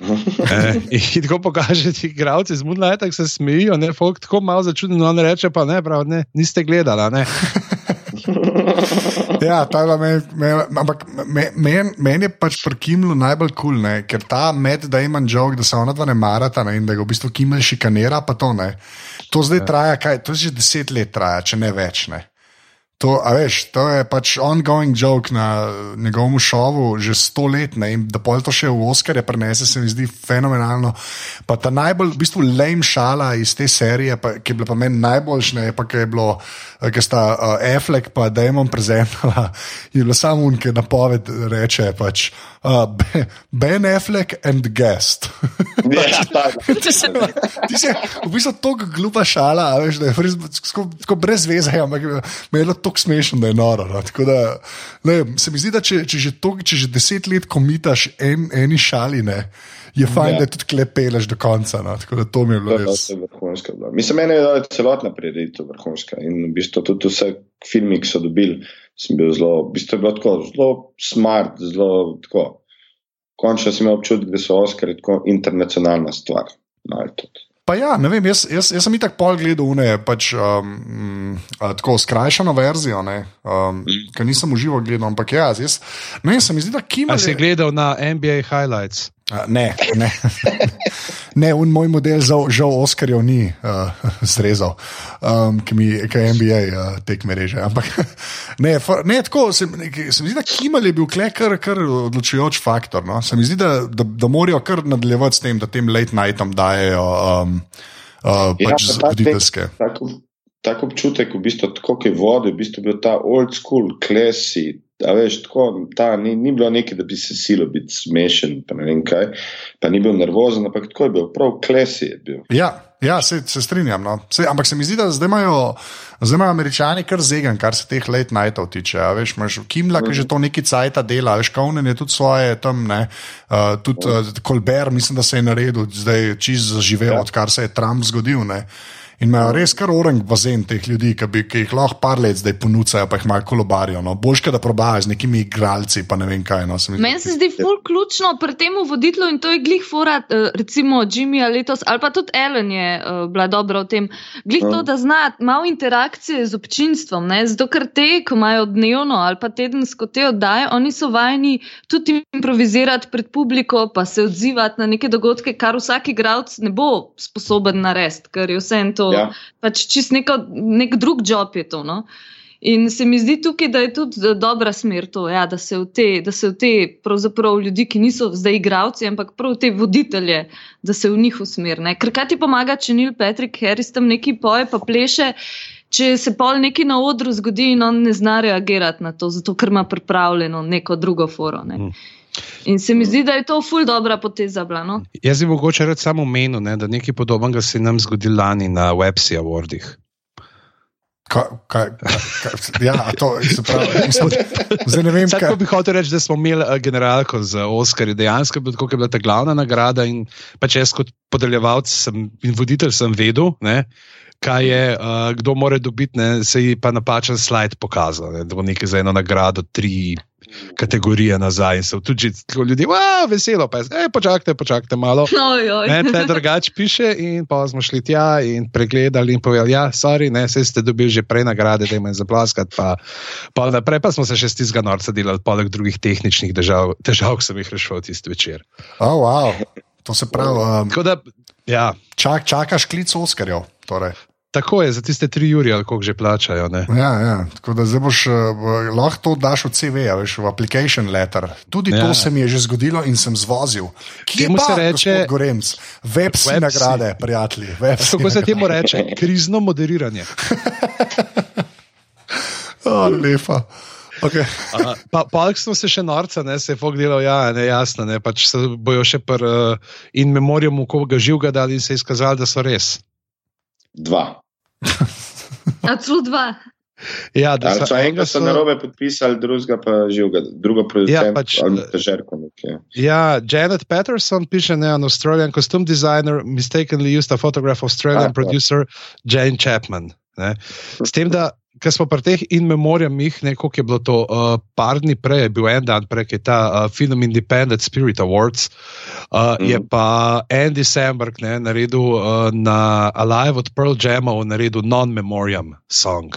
[SPEAKER 1] e, in tako pokaže ti gradci z Moonlighta, ki se smejijo, ne, folk tako malo začudeno, on reče pa ne, prav, ne, niste gledali,
[SPEAKER 3] ja, ta je meni, men, ampak meni men je pač pri Kimlu najbolj kul, cool, ker ta med, da ima jog, da se ona dva ne marata ne, in da ga v bistvu Kiml šikanira, pa to ne. To zdaj ja. traja, kaj, to že deset let traja, če ne več. Ne. To, veš, to je pač ongoing joke na njegovem šovu, že sto let. Ne? In da pol to še v Oscarje prenese, se mi zdi fenomenalno. Pa ta najbolj, v bistvu, lame šala iz te serije, pa, ki je bila pa meni najboljša, je pa, ki je bilo, ki sta uh, Affleck pa Damon prezentala, je bilo samo unke napoved, reče pač. Uh, ben Affleck and guest.
[SPEAKER 4] Ja,
[SPEAKER 3] ti si v bistvu tako glupa šala, veš, da je tako brez veze, ampak je bilo to tako smešno, da je noro. No. Da, ne, se mi zdi, da če, če, že to, če že deset let komitaš en, eni šaline. Je fajn, ja. da tudi klepeleš do konca. No. Tako da to mi je bilo res.
[SPEAKER 4] Vrhunska. Mislim, meni je celotna prireditev vrhunska. In v bistvu tudi vse filme, ki so dobili, sem bil zelo, v bistvu je bilo tako, zelo smart, zelo tako. Končno sem imel občutek, da so Oscari tako internacionalna stvar. No,
[SPEAKER 3] Pa ja, ne vem, jaz, jaz, jaz sem itak pol gledal une, pač um, tako skrajšano verzijo, um, mm. ker nisem užival gledal, ampak ja, jaz, ne vem, se mi zdi, da kima.
[SPEAKER 1] Si gledal na NBA highlights?
[SPEAKER 3] Uh, ne, ne. ne, un moj model žal, žal Oskarjev ni uh, zrezal, um, ki mi je NBA uh, tekme reže. Ampak ne, fa, ne tako, se, se mi zdi, da Kimal je bil kle kar, kar odločujoč faktor. No? Se mi zdi, da, da, da morajo kar nadaljevati s tem, da tem late nightom dajo um, uh, pač ja, voditeljske.
[SPEAKER 4] Tak občutek, v bistvu, tako je vode, v bistvu bil ta old school, klasi, A veš, tako, ta, ni, ni bilo nekaj, da bi se silo biti smešen, pa ne vem kaj, pa ni bil nervozen, ampak tako je bil, prav klesi je bil.
[SPEAKER 3] Ja, ja se, se strinjam. No. Se, ampak se mi zdi, da zdaj imajo, zdaj imajo američani kar zegen, kar se teh late nightov tiče. A veš, imaš Kimla, ki že to neki cajt dela, veš, Kaunen je tudi svoje tam, ne, uh, tudi uh, Kolber, mislim, da se je naredil, zdaj čist zaživel, ja. odkar se je Trump zgodil. Ne. In imajo res kar orang bazen teh ljudi, ki, bi, ki jih lahko par let zdaj ponucajo, pa jih malo kolobarijo. No. Boljše, da probajo z nekimi igralci, pa ne vem kaj. No.
[SPEAKER 2] Meni se zdi ful ključno pri tem voditelju in to je glih fora, eh, recimo Jimmy letos, ali pa tudi Ellen je uh, bila dobra v tem. Glih to, da zna malo interakcije z občinstvom, ne? zato ker te, ko imajo dnevno ali pa tedensko te oddaje, oni so vajeni tudi improvizirati pred publiko, pa se odzivati na neke dogodke, kar vsak igralec ne bo sposoben narediti, ker je vse en to to. Ja. Pač čist neko, nek drug job je to. No? In se mi zdi tukaj, da je tudi dobra smer to, ja, da se v te, da se v te ljudi, ki niso zdaj igravci, ampak prav te voditelje, da se v njih usmerne. Ker kaj ti pomaga, če Neil Patrick Harris tam neki poje, pa pleše, če se pol neki na odru zgodi in on ne zna reagirati na to, zato ker ima pripravljeno neko drugo foro. Ne. Hmm. In se mi zdi, da je to ful dobra poteza. Bila, no?
[SPEAKER 1] Jaz bi mogoče reči samo menu, ne, da nekaj podobnega se nam zgodi lani na Websi Awardih.
[SPEAKER 3] Kaj, kaj, kaj, ja, to je pravi. Zdaj ne vem,
[SPEAKER 1] kako bi hotel reči, da smo imeli uh, generalko z Oscarji. Dejansko je bila ta glavna nagrada in pač jaz kot podeljevalec in voditelj sem vedel. Ne, Kaj je, uh, kdo more dobiti, ne, se je pa napačen slajd pokazal. Ne, da bo nekaj za eno nagrado, tri, kategorije nazaj. So tudi ljudje, wow, veselo, pa je, hey, počakajte, počakajte malo. Ne, drugače piše, in pa smo šli tja in pregledali in povedali, ja, sorry, ne, se ste dobili že prej nagrade, da jim je zaplaskati. Pa, pa naprej pa smo se še stizga norca delali, poleg drugih tehničnih težav, težav ki sem jih rešil tisti večer.
[SPEAKER 3] Oh, wow. To se pravi. Um,
[SPEAKER 1] da, ja.
[SPEAKER 3] čak, čakaš klic Oskarjev. Torej.
[SPEAKER 1] Tako je, za tiste tri uri, ali koliko že plačajo.
[SPEAKER 3] Ja, ja. Tako da zdaj boš uh, lahko to daš v CV, veš, v application letter. Tudi ja. to se mi je že zgodilo in sem zvozil. Kje pa se reče? Goremc, web si nagrade, prijatelji.
[SPEAKER 1] Kako se temu reče? Krizno moderiranje.
[SPEAKER 3] oh, lepa. Okay.
[SPEAKER 1] pa, pa smo se še norca, ne, se je fog delal, ja, ne, jasno, ne, pač se bojo še pr uh, in memorijo, koga živega dali in se je izkazalo, da so res.
[SPEAKER 4] Dva.
[SPEAKER 2] A celo dva.
[SPEAKER 1] Ja, da
[SPEAKER 4] so enega so na robe podpisali, drugega pa živega, drugo producent, ja, pač, ali težerko.
[SPEAKER 1] Ja, Janet Patterson piše, ne, an Australian costume designer mistakenly used a photograph of Australian ah, producer Jane Chapman. Ne. S tem, da ker smo pri teh in memorijamih, neko je bilo to uh, par dni prej, je bil en dan prej, je ta uh, film Independent Spirit Awards, uh, mm. je pa Andy Samberg ne, naredil uh, na Alive od Pearl Jam, naredil non-memoriam song.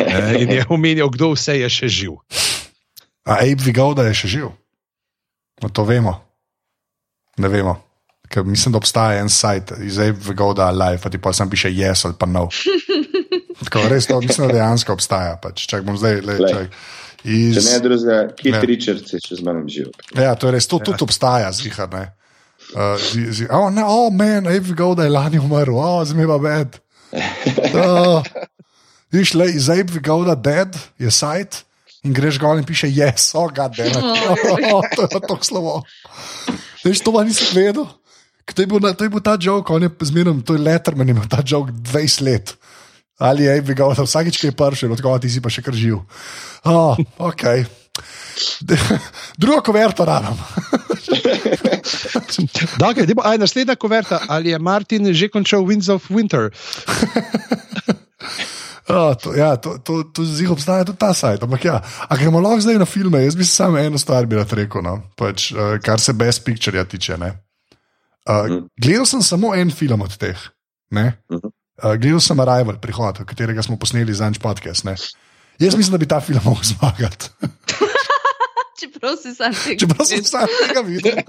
[SPEAKER 1] Ne, in je omenil, kdo vse je še živ.
[SPEAKER 3] A Abe Vigoda je še živ? No, to vemo. Ne vemo. Ker mislim, da obstaja en sajt iz Abe Vigoda Alive, pa ti pa sam piše yes ali pa no. Tako, res to mislim, da dejansko obstaja. Pač. Čak bom zdaj le.
[SPEAKER 4] Iz... Če ne drugega, Kit ja. Richards je še z menem živ.
[SPEAKER 3] Ja, to je res, to ja. tudi obstaja, zvihar. Ne. Uh, zi, zi, oh, ne, oh, men, Avi go, da je lani umrl, oh, zmiva bed. Uh, viš, le, iz Avi go, da dead je sajt in greš gor in piše yes, oh, it. Oh, to je to slovo. Veš, to pa nisem vedel. To je bil, to je bil ta jok, on je zmerno, to je letterman, imel ta jok 20 let. Ali je bi ga vsakeč, ki je pršil, od koga ti si pa še kar živ. Oh, okay. Druga koverta rabim.
[SPEAKER 1] Dakle, demo, aj, naslednja koverta, ali je Martin že končal Winds of Winter?
[SPEAKER 3] Oh, to, ja, to, to, to zelo obstaja tudi ta sajt. Ampak, ja, a gremo lahko zdaj na filme, jaz bi samo eno stvar bi rad rekel, no? pač, uh, kar se Best Picture tiče. Uh, mm. Gledal sem samo en film od teh. Mm -hmm. Uh, gledal sem Arrival, prihod, katerega smo posneli za Anč podcast. Ne? Jaz mislim, da bi ta film lahko zmagal.
[SPEAKER 2] Čeprav si sam tega,
[SPEAKER 3] Čeprav sem sam tega videl.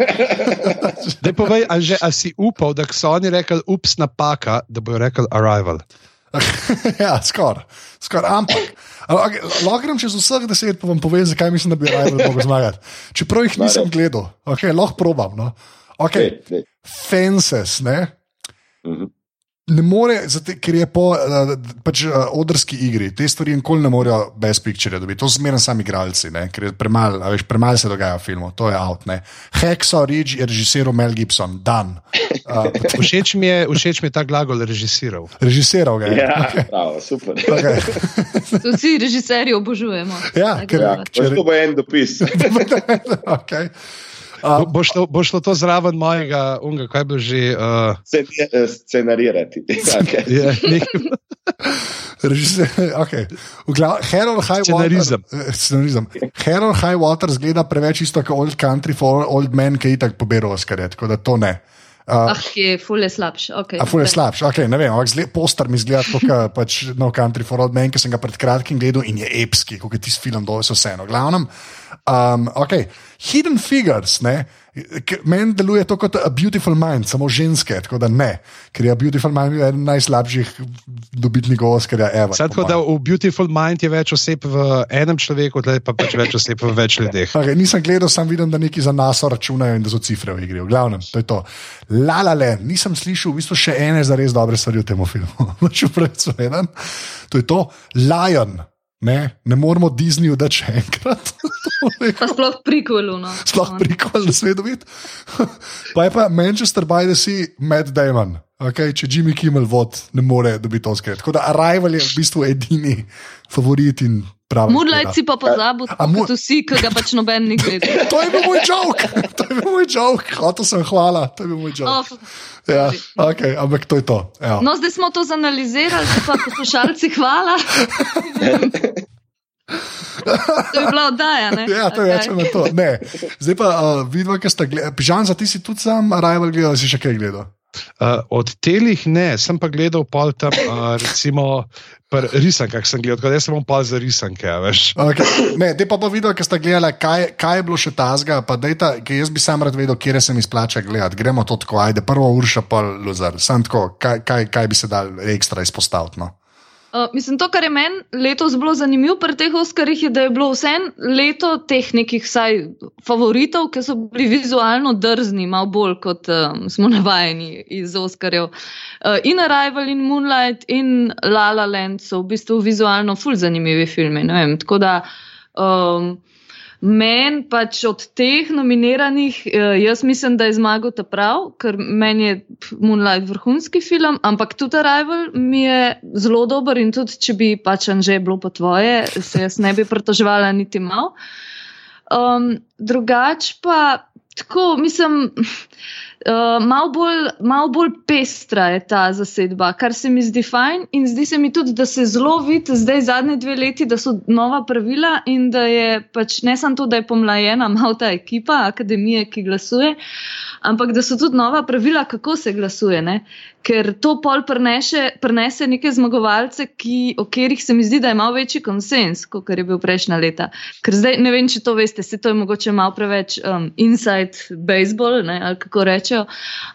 [SPEAKER 1] Dej povej, a, že, a si upal, da so oni rekli, ups, napaka, da bojo rekli Arrival.
[SPEAKER 3] ja, skoraj. Skor, ampak, lahko grem čez vseh deset, pa vam povem, zakaj mislim, da bi Arrival lahko zmagal. Čeprav jih nisem gledal, okay, lahko probam. No? Okay. Fences, ne? Ne more, zate, ker je po uh, pač, uh, odrski igri, te stvari nikoli ne morejo brez picture dobiti. To zmerno sami igralci, ne? ker je premalo, veš, premalo se dogaja v filmu, to je out. Hexo Ridge je režiral Mel Gibson, dan.
[SPEAKER 1] Uh, všeč, mi je, všeč mi je ta glagol režiral.
[SPEAKER 3] Režiral ga je.
[SPEAKER 4] Ja, okay. prav, super. Okay.
[SPEAKER 2] Vsi režiserji obožujemo.
[SPEAKER 3] Ja, ker,
[SPEAKER 4] ja, če... to bo en dopis.
[SPEAKER 3] okay.
[SPEAKER 1] Uh, bo, šlo, bo šlo to zraven mojega, unga, kaj bo že. Uh...
[SPEAKER 4] Scenarirati.
[SPEAKER 3] Scenarizem. Harold Highwater zgleda preveč isto kot Old Country for Old Men, ki je tako poberal Oscar. Tako da to ne.
[SPEAKER 2] Uh, ah, ki je fully slabši. Okay,
[SPEAKER 3] a fully slabši, okay, ne vem, ampak poster mi zgleda kot pač No Country for Old Men, ki sem ga pred kratkim gledal in je epski, kot je tisti film, dol so vseeno. Glavnem, um, okay. Hidden Figures, meni deluje to kot a Beautiful Mind, samo ženske, tako da ne, ker je Beautiful Mind eden najslabših dobitnikov Oscarja Eva.
[SPEAKER 1] Tako da v Beautiful Mind je več oseb v enem človeku, zdaj pa pač več oseb v več ljudeh.
[SPEAKER 3] Okay, nisem gledal, sem videl, da neki za nas računajo in da so cifre v igri. V glavnem, to je to. La la la, nisem slišal v bistvu še ene za res dobre stvari v tem filmu. Če predvsem, to je to Lion. Ne, ne moramo Disneyju dati še enkrat.
[SPEAKER 2] sploh prikolu. No.
[SPEAKER 3] Sploh prikolu, da se vidi. Pa je pa Manchester by the Sea, Matt Damon. Okay, če Jimmy Kimmel vod, ne more dobiti to skrat. Tako da Arrival je v bistvu edini favorit in pravi.
[SPEAKER 2] Moonlight si pa pozabil, mu... vsi, ki ga pač noben ni gledal.
[SPEAKER 3] to je bil moj jok, to je bil moj jok, hotel sem hvala, to je bil moj jok. Oh. Ja, okay, ampak to je to. Ja.
[SPEAKER 2] No, zdaj smo to zanalizirali, pa poslušalci, hvala. to je bila oddaja. Ne?
[SPEAKER 3] Ja, to je okay. to. Ne. Zdaj pa uh, vidimo, kaj ste gledali. Pižan, za ti si tudi sam, Rajval, gledal si še kaj gledal.
[SPEAKER 1] Uh, od telih ne, sem pa gledal pol tam, uh, recimo, risanke, sem gledal, tako da sem pa za risanke.
[SPEAKER 3] Okay. Ne, te pa pa videl, ker ste gledali, kaj, kaj je bilo še tazga, pa dejta, jaz bi sam rad vedel, kje se mi splača gledati. Gremo to tako, ajde, prvo urša, pa luzar. Sam tako, kaj, kaj, kaj bi se dal ekstra izpostaviti. No?
[SPEAKER 2] Uh, mislim, to, kar je meni letos bilo zanimivo pri teh Oscarjih, je, da je bilo vse leto teh nekih vsaj favoritov, ki so bili vizualno drzni, malo bolj kot um, smo navajeni iz Oscarjev. Uh, in Arrival, in Moonlight, in La La Land so v bistvu vizualno fulj zanimivi filmi. Tako da. Um, Meni pač od teh nominiranih, eh, jaz mislim, da je zmagal ta prav, ker meni je Moonlight vrhunski film, ampak tudi Arrival mi je zelo dober in tudi, če bi pač Anže bilo po tvoje, se jaz ne bi pritoževala niti mal. Um, drugač pa tako, mislim. Uh, malo, bolj, malo bolj pestra je ta zasedba, kar se mi zdi fajn, in zdi se mi tudi, da se zelo vidi zdaj zadnje dve leti, da so nova pravila in da je pač ne samo to, da je pomlajena malo ta ekipa akademije, ki glasuje, ampak da so tudi nova pravila, kako se glasuje. Ne? Ker to pol prenese, prenese neke zmagovalce, ki, o katerih se mi zdi, da je malo večji konsens, kot je bil prejšnja leta. Ker zdaj ne vem, če to veste, se to je mogoče malo preveč um, inside baseball, ne, ali kako rečejo.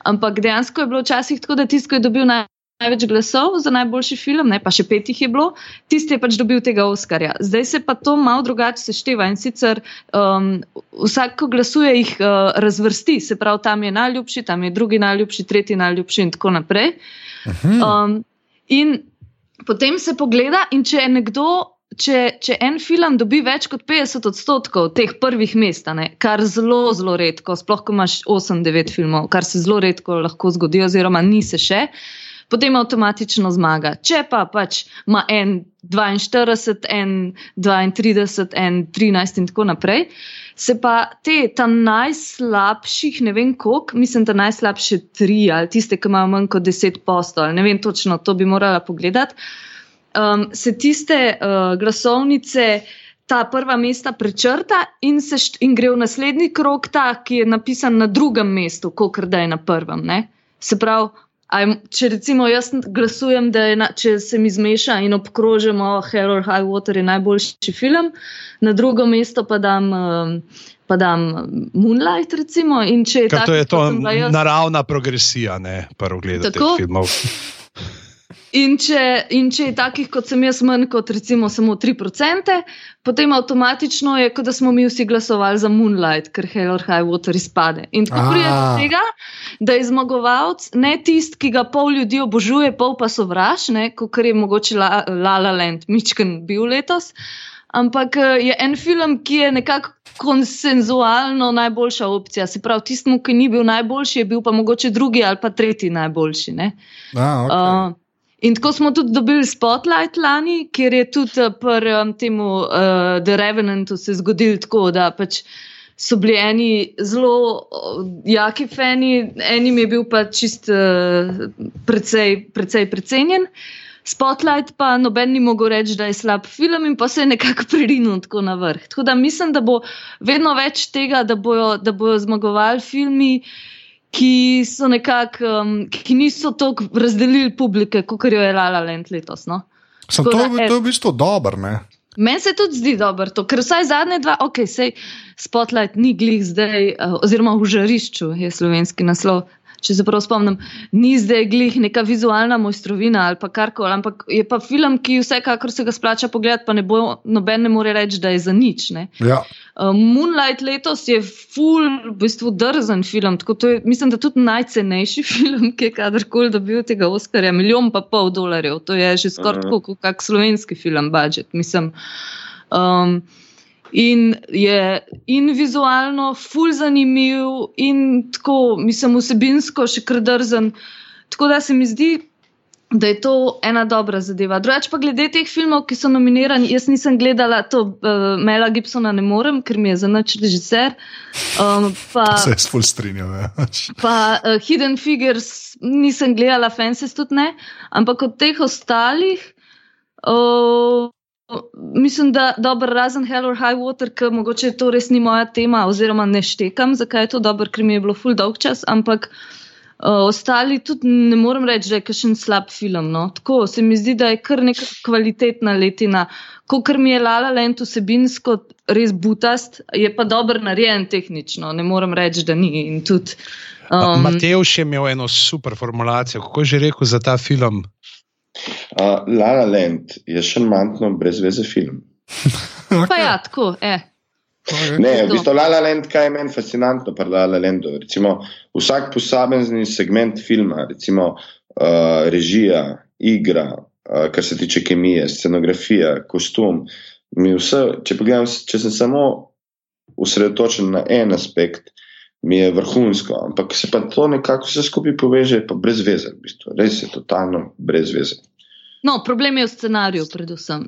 [SPEAKER 2] Ampak dejansko je bilo včasih tako, da tisto, ki je dobil naj največ glasov za najboljši film, ne pa še pet jih je bilo, tisti je pač dobil tega Oscarja. Zdaj se pa to malo drugače sešteva in sicer um, vsak, ko glasuje, jih uh, razvrsti, se pravi, tam je najljubši, tam je drugi najljubši, tretji najljubši in tako naprej. Um, in potem se pogleda, in če je nekdo. Če, če en film dobi več kot 50 odstotkov teh prvih mest, ne, kar zelo, zelo redko, sploh ko imaš 8-9 filmov, kar se zelo redko lahko zgodi, oziroma ni se še, uh, potem avtomatično zmaga. Če pa pač ima en 42, en 32, en 13 in tako naprej, se pa te tam najslabših, ne vem koliko, mislim, da najslabše tri ali tiste, ki imajo manj kot 10 postov, ne vem točno, to bi morala pogledati. Um, se tiste uh, glasovnice, ta prva mesta prečrta in, št, in gre v naslednji krok, ta, ki je napisan na drugem mestu, kot da je na prvem. Ne? Se pravi, Aj, če recimo jaz glasujem, da je, na, če se mi zmeša in obkrožimo Harold High Water, je najboljši film, na drugo mesto pa dam, um, pa dam Moonlight. Recimo,
[SPEAKER 1] je tak, to je to jaz... naravna progresija, ne prvo gledati filmov.
[SPEAKER 2] In če, in če je takih, kot sem jaz, manj kot recimo samo 3%, potem avtomatično je, kot da smo mi vsi glasovali za Moonlight, ker Hell or High Water izpade. In tako pride do tega, da je zmagovalec ne tisti, ki ga pol ljudi obožuje, pol pa sovraž, kot je mogoče La La, La Land, Mičken bil letos. Ampak eh, je en film, ki je nekako konsenzualno najboljša opcija. Se pravi, tistemu, ki ni bil najboljši, je bil pa mogoče drugi ali pa tretji najboljši.
[SPEAKER 3] A, okay. uh,
[SPEAKER 2] In tako smo tudi dobili Spotlight lani, kjer je tudi eh, pri um, temu uh, The Revenantu se zgodil tako, da pač so bili eni zelo uh, jaki fani, enim je bil pa čist uh, precej, precej precenjen. Spotlight pa noben ni mogel reči, da je slab film in pa se je nekako pririnil tako na vrh. Tako da mislim, da bo vedno več tega, da bojo, da bojo zmagovali filmi ki so nekako, um, ki niso tako razdelili publike, kot jo je Lala Lend letos. No?
[SPEAKER 3] Sem to, da, to je v bistvu dobro?
[SPEAKER 2] Meni se tudi zdi dobro, ker vsaj zadnje dva, ok, sej Spotlight ni glih zdaj, uh, oziroma v žarišču je slovenski naslov, če se prav spomnim, ni zdaj glih neka vizualna mojstrovina ali pa karkoli, ampak je pa film, ki vsekakor se ga splača pogledati, pa ne bo noben ne more reči, da je za nič.
[SPEAKER 3] Ja.
[SPEAKER 2] Uh, Moonlight letos je full, v bistvu drzen film, tako to je, mislim, da tudi najcenejši film, ki je kadarkoli dobil tega Oscarja, milijon pa pol dolarjev, to je že skoraj tako, kot kak slovenski film, budžet, mislim. Um, In je in vizualno, ful zanimiv, in tako, mislim, vsebinsko še kar drzen. Tako da se mi zdi, da je to ena dobra zadeva. Drugač pa glede teh filmov, ki so nominirani, jaz nisem gledala to uh, Mela Gibsona, ne morem, ker mi je za noč režiser. Um, pa,
[SPEAKER 3] se jaz ful strinjam. Ja.
[SPEAKER 2] pa uh, Hidden Figures nisem gledala, Fences tudi ne, ampak od teh ostalih. Uh, Mislim, da dobro, razen Hell or High Water, ker mogoče to res ni moja tema, oziroma ne štekam, zakaj je to dobro, ker mi je bilo full dolg čas, ampak uh, ostali tudi ne morem reči, da je kakšen slab film. No? Tako se mi zdi, da je kar neka kvalitetna letina. Ko kar mi je Lala Lent vsebinsko res butast, je pa dobro narejen tehnično, ne morem reči, da ni.
[SPEAKER 1] Um, Matejš je imel eno super formulacijo, kako je že rekel za ta film.
[SPEAKER 4] Uh, La La Land je še manjno brezveze film.
[SPEAKER 2] okay. Pa ja, tako, eh.
[SPEAKER 4] Ne, v bistvu La La Land, kaj je meni fascinantno pri La La Landu. Recimo, vsak posamezni segment filma, recimo uh, režija, igra, uh, kar se tiče kemije, scenografija, kostum. Vse, če, pogledam, če sem samo usredotočen na en aspekt, mi je vrhunsko, ampak se pa to nekako vse skupaj poveže, pa brez veze, v bistvu. res je totalno brez veze.
[SPEAKER 2] No, problem je v scenariju, predvsem.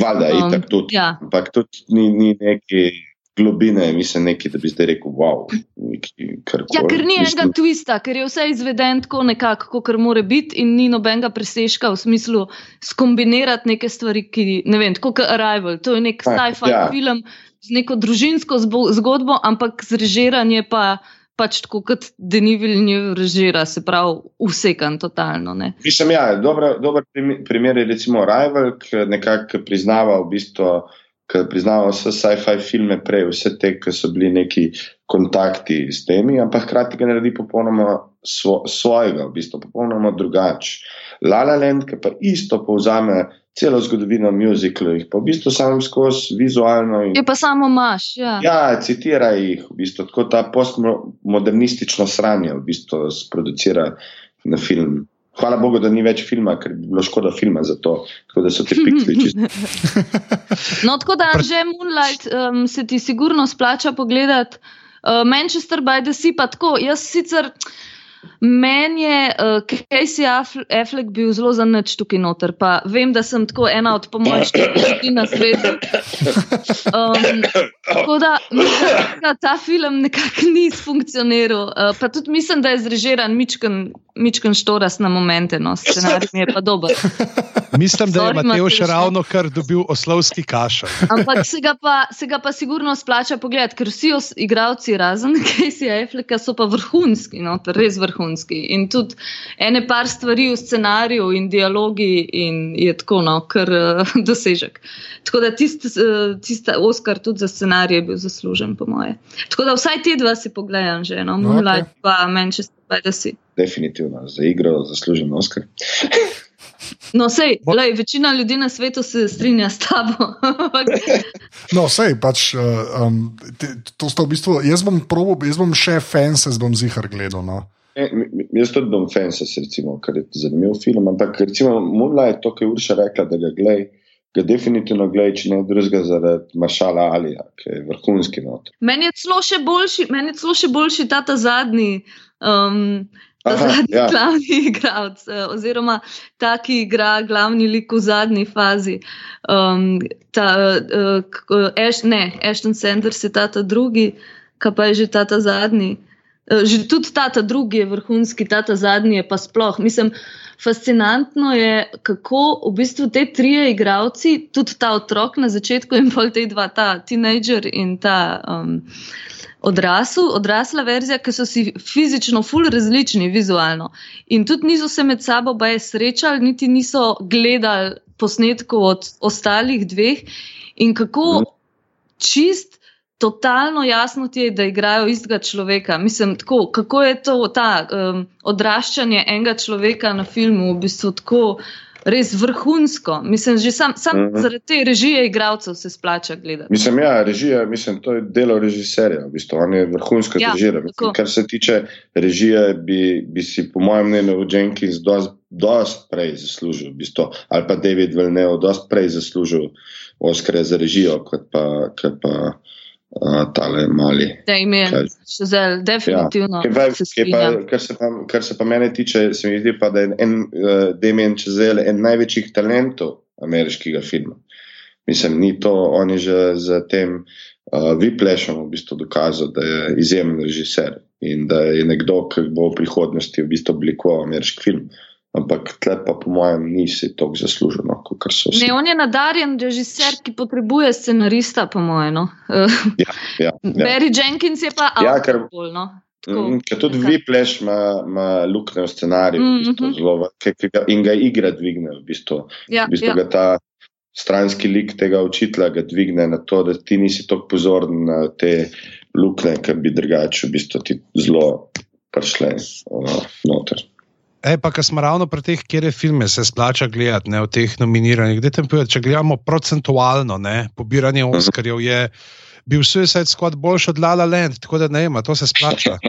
[SPEAKER 4] Valjda, um, itak tudi. Ja. Ampak tudi ni, ni neki globine, mislim, neki, da bi zdaj rekel, wow.
[SPEAKER 2] Ja, ker ni enega twista, ker je vse izveden tako nekako, kot mora biti, in ni nobenega presežka v smislu skombinirati neke stvari, ki ne vem, tako kot Arrival. To je nek sci-fi ja. film z neko družinsko zgodbo, ampak zrežiranje pa pač tako kot Denivil ni režira, se pravi, usekan totalno. Ne.
[SPEAKER 4] Mislim, ja, dober, dober primer je recimo Rival, ki nekako priznava v bistvu. Ker priznamo vse sci-fi filme prej, vse te, ki so bili neki kontakti s temi, ampak hkrati ga naredi popolnoma svo, svojega, v bistvu popolnoma drugače. La La Land, ki pa isto povzame celo zgodovino muzikalov, jih pa v bistvu samo skozi vizualno.
[SPEAKER 2] In, je pa samo maš. Ja,
[SPEAKER 4] ja citira jih, v bistvu tako ta postmodernistično sranje, v bistvu sproducira na film. Hvala Bogu, da ni več filma, ker bi bilo škoda filma za to, tako da so ti pikseli čisto.
[SPEAKER 2] no, tako da že Moonlight um, se ti sigurno splača pogledati. Uh, Manchester by the Sea pa tako. Jaz sicer. Meni je uh, Casey Affleck bil zelo za nič tukaj noter. Pa vem, da sem tako ena od pomočnikov ljudi na svetu. Um, tako da mislim, ta film nekako ni funkcioniral. Uh, pa tudi mislim, da je zrežiran Mičken, Mičken Štoras na momente, no, scenarij mi je pa dober.
[SPEAKER 1] Mislim, da je Mateo še ravno kar dobil oslovski kašelj.
[SPEAKER 2] Ampak se ga, pa, se ga pa sigurno splača pogledati, ker vsi igravci razen Casey Afflecka so pa vrhunski, no, res vrhunski. In tudi ene par stvari v scenariju in dialogi, in je tako, no, kar uh, dosežek. Tako da tisti uh, tist Oscar tudi za scenarij je bil zaslužen, po moje. Tako da vsaj te dva si pogledam že, no, Moonlight, okay. pa Manchester the Sea.
[SPEAKER 4] Definitivno za igro zaslužen Oscar.
[SPEAKER 2] No, sej, lej, večina ljudi na svetu se strinja s tabo.
[SPEAKER 3] no, sej, pač, uh, um, te, to sta v bistvu. Jaz bom, probo, jaz bom še fences, bom zihar gledal. No.
[SPEAKER 4] E, jaz tudi bom fences, recimo, ker je zanimiv film. Ampak, recimo, Moonlight, to, kar je Urša rekla, da ga gledaj. Ga definitivno gledaj, če ne drugega, zaradi Mašala Alija, ki je vrhunski not.
[SPEAKER 2] Meni je celo še boljši, meni je celo še boljši ta, ta zadnji. Um, ta zadnji ja. glavni igralec, eh, oziroma ta, ki igra glavni lik v zadnji fazi. Um, ta, uh, Eš, ne, Ashton Sanders je ta, ta drugi, ki pa je že ta, ta zadnji. Uh, že tudi ta, ta drugi je vrhunski, ta, ta zadnji je pa sploh. Mislim, fascinantno je, kako v bistvu te trije igravci, tudi ta otrok na začetku in pol te dva, ta teenager in ta. Um, odrasel, odrasla verzija, ki so si fizično ful različni vizualno. In tudi niso se med sabo baje srečali, niti niso gledali posnetkov od ostalih dveh. In kako mhm. čist, totalno jasno ti je, da igrajo istega človeka. Mislim, tako, kako je to ta um, odraščanje enega človeka na filmu, v bistvu tako res vrhunsko. Mislim, že sam, sam uh mhm. -huh. zaradi te režije igralcev se splača gledati.
[SPEAKER 4] Mislim, ja, režija, mislim, to je delo režiserja, v bistvu, on je vrhunsko ja, režiral. Kar se tiče režije, bi, bi si po mojem mnenju Jenkins dosti prej zaslužil, v bistvu, ali pa David Villeneuve dosti prej zaslužil Oscar za režijo, kot pa. Kot pa tale mali.
[SPEAKER 2] Da jim je še zelo, definitivno.
[SPEAKER 4] Ja. Kaj pa, kar, se pa, kar se pa mene tiče, se mi zdi pa, da je en, uh, Damien Čezel en največjih talentov ameriškega filma. Mislim, ni to, on je že z tem uh, Viplešom v bistvu dokazal, da je izjemen režiser in da je nekdo, ki bo v prihodnosti v bistvu oblikoval ameriški film. Uh, Ampak tle pa, po mojem, nisi tako zaslužen, kot so vsi.
[SPEAKER 2] Ne, on je nadarjen režiser, ki potrebuje scenarista, po mojem. No.
[SPEAKER 4] ja, ja, ja.
[SPEAKER 2] Barry Jenkins je pa
[SPEAKER 4] ja, avtomobil. No. Mm, ker tudi vi pleš, ima lukne v scenariju mm -hmm. v bistvu, mhm. zelo, ke, ke ga, in ga igra dvigne. V bistvu, ja, v bistvu ja. ta stranski lik tega učitelja ga dvigne na to, da ti nisi tako pozoren na te lukne, ki bi drugače v bistvu ti zelo prišle uh, noter.
[SPEAKER 1] E, pa, kar smo ravno pri teh, kjer je filme, se splača gledati, ne v teh nominiranih. Povedati, če gledamo procentualno, ne, pobiranje mhm. Oscarjev je bil Suicide Squad boljši od Lala Land, tako da ne ima, to se splača.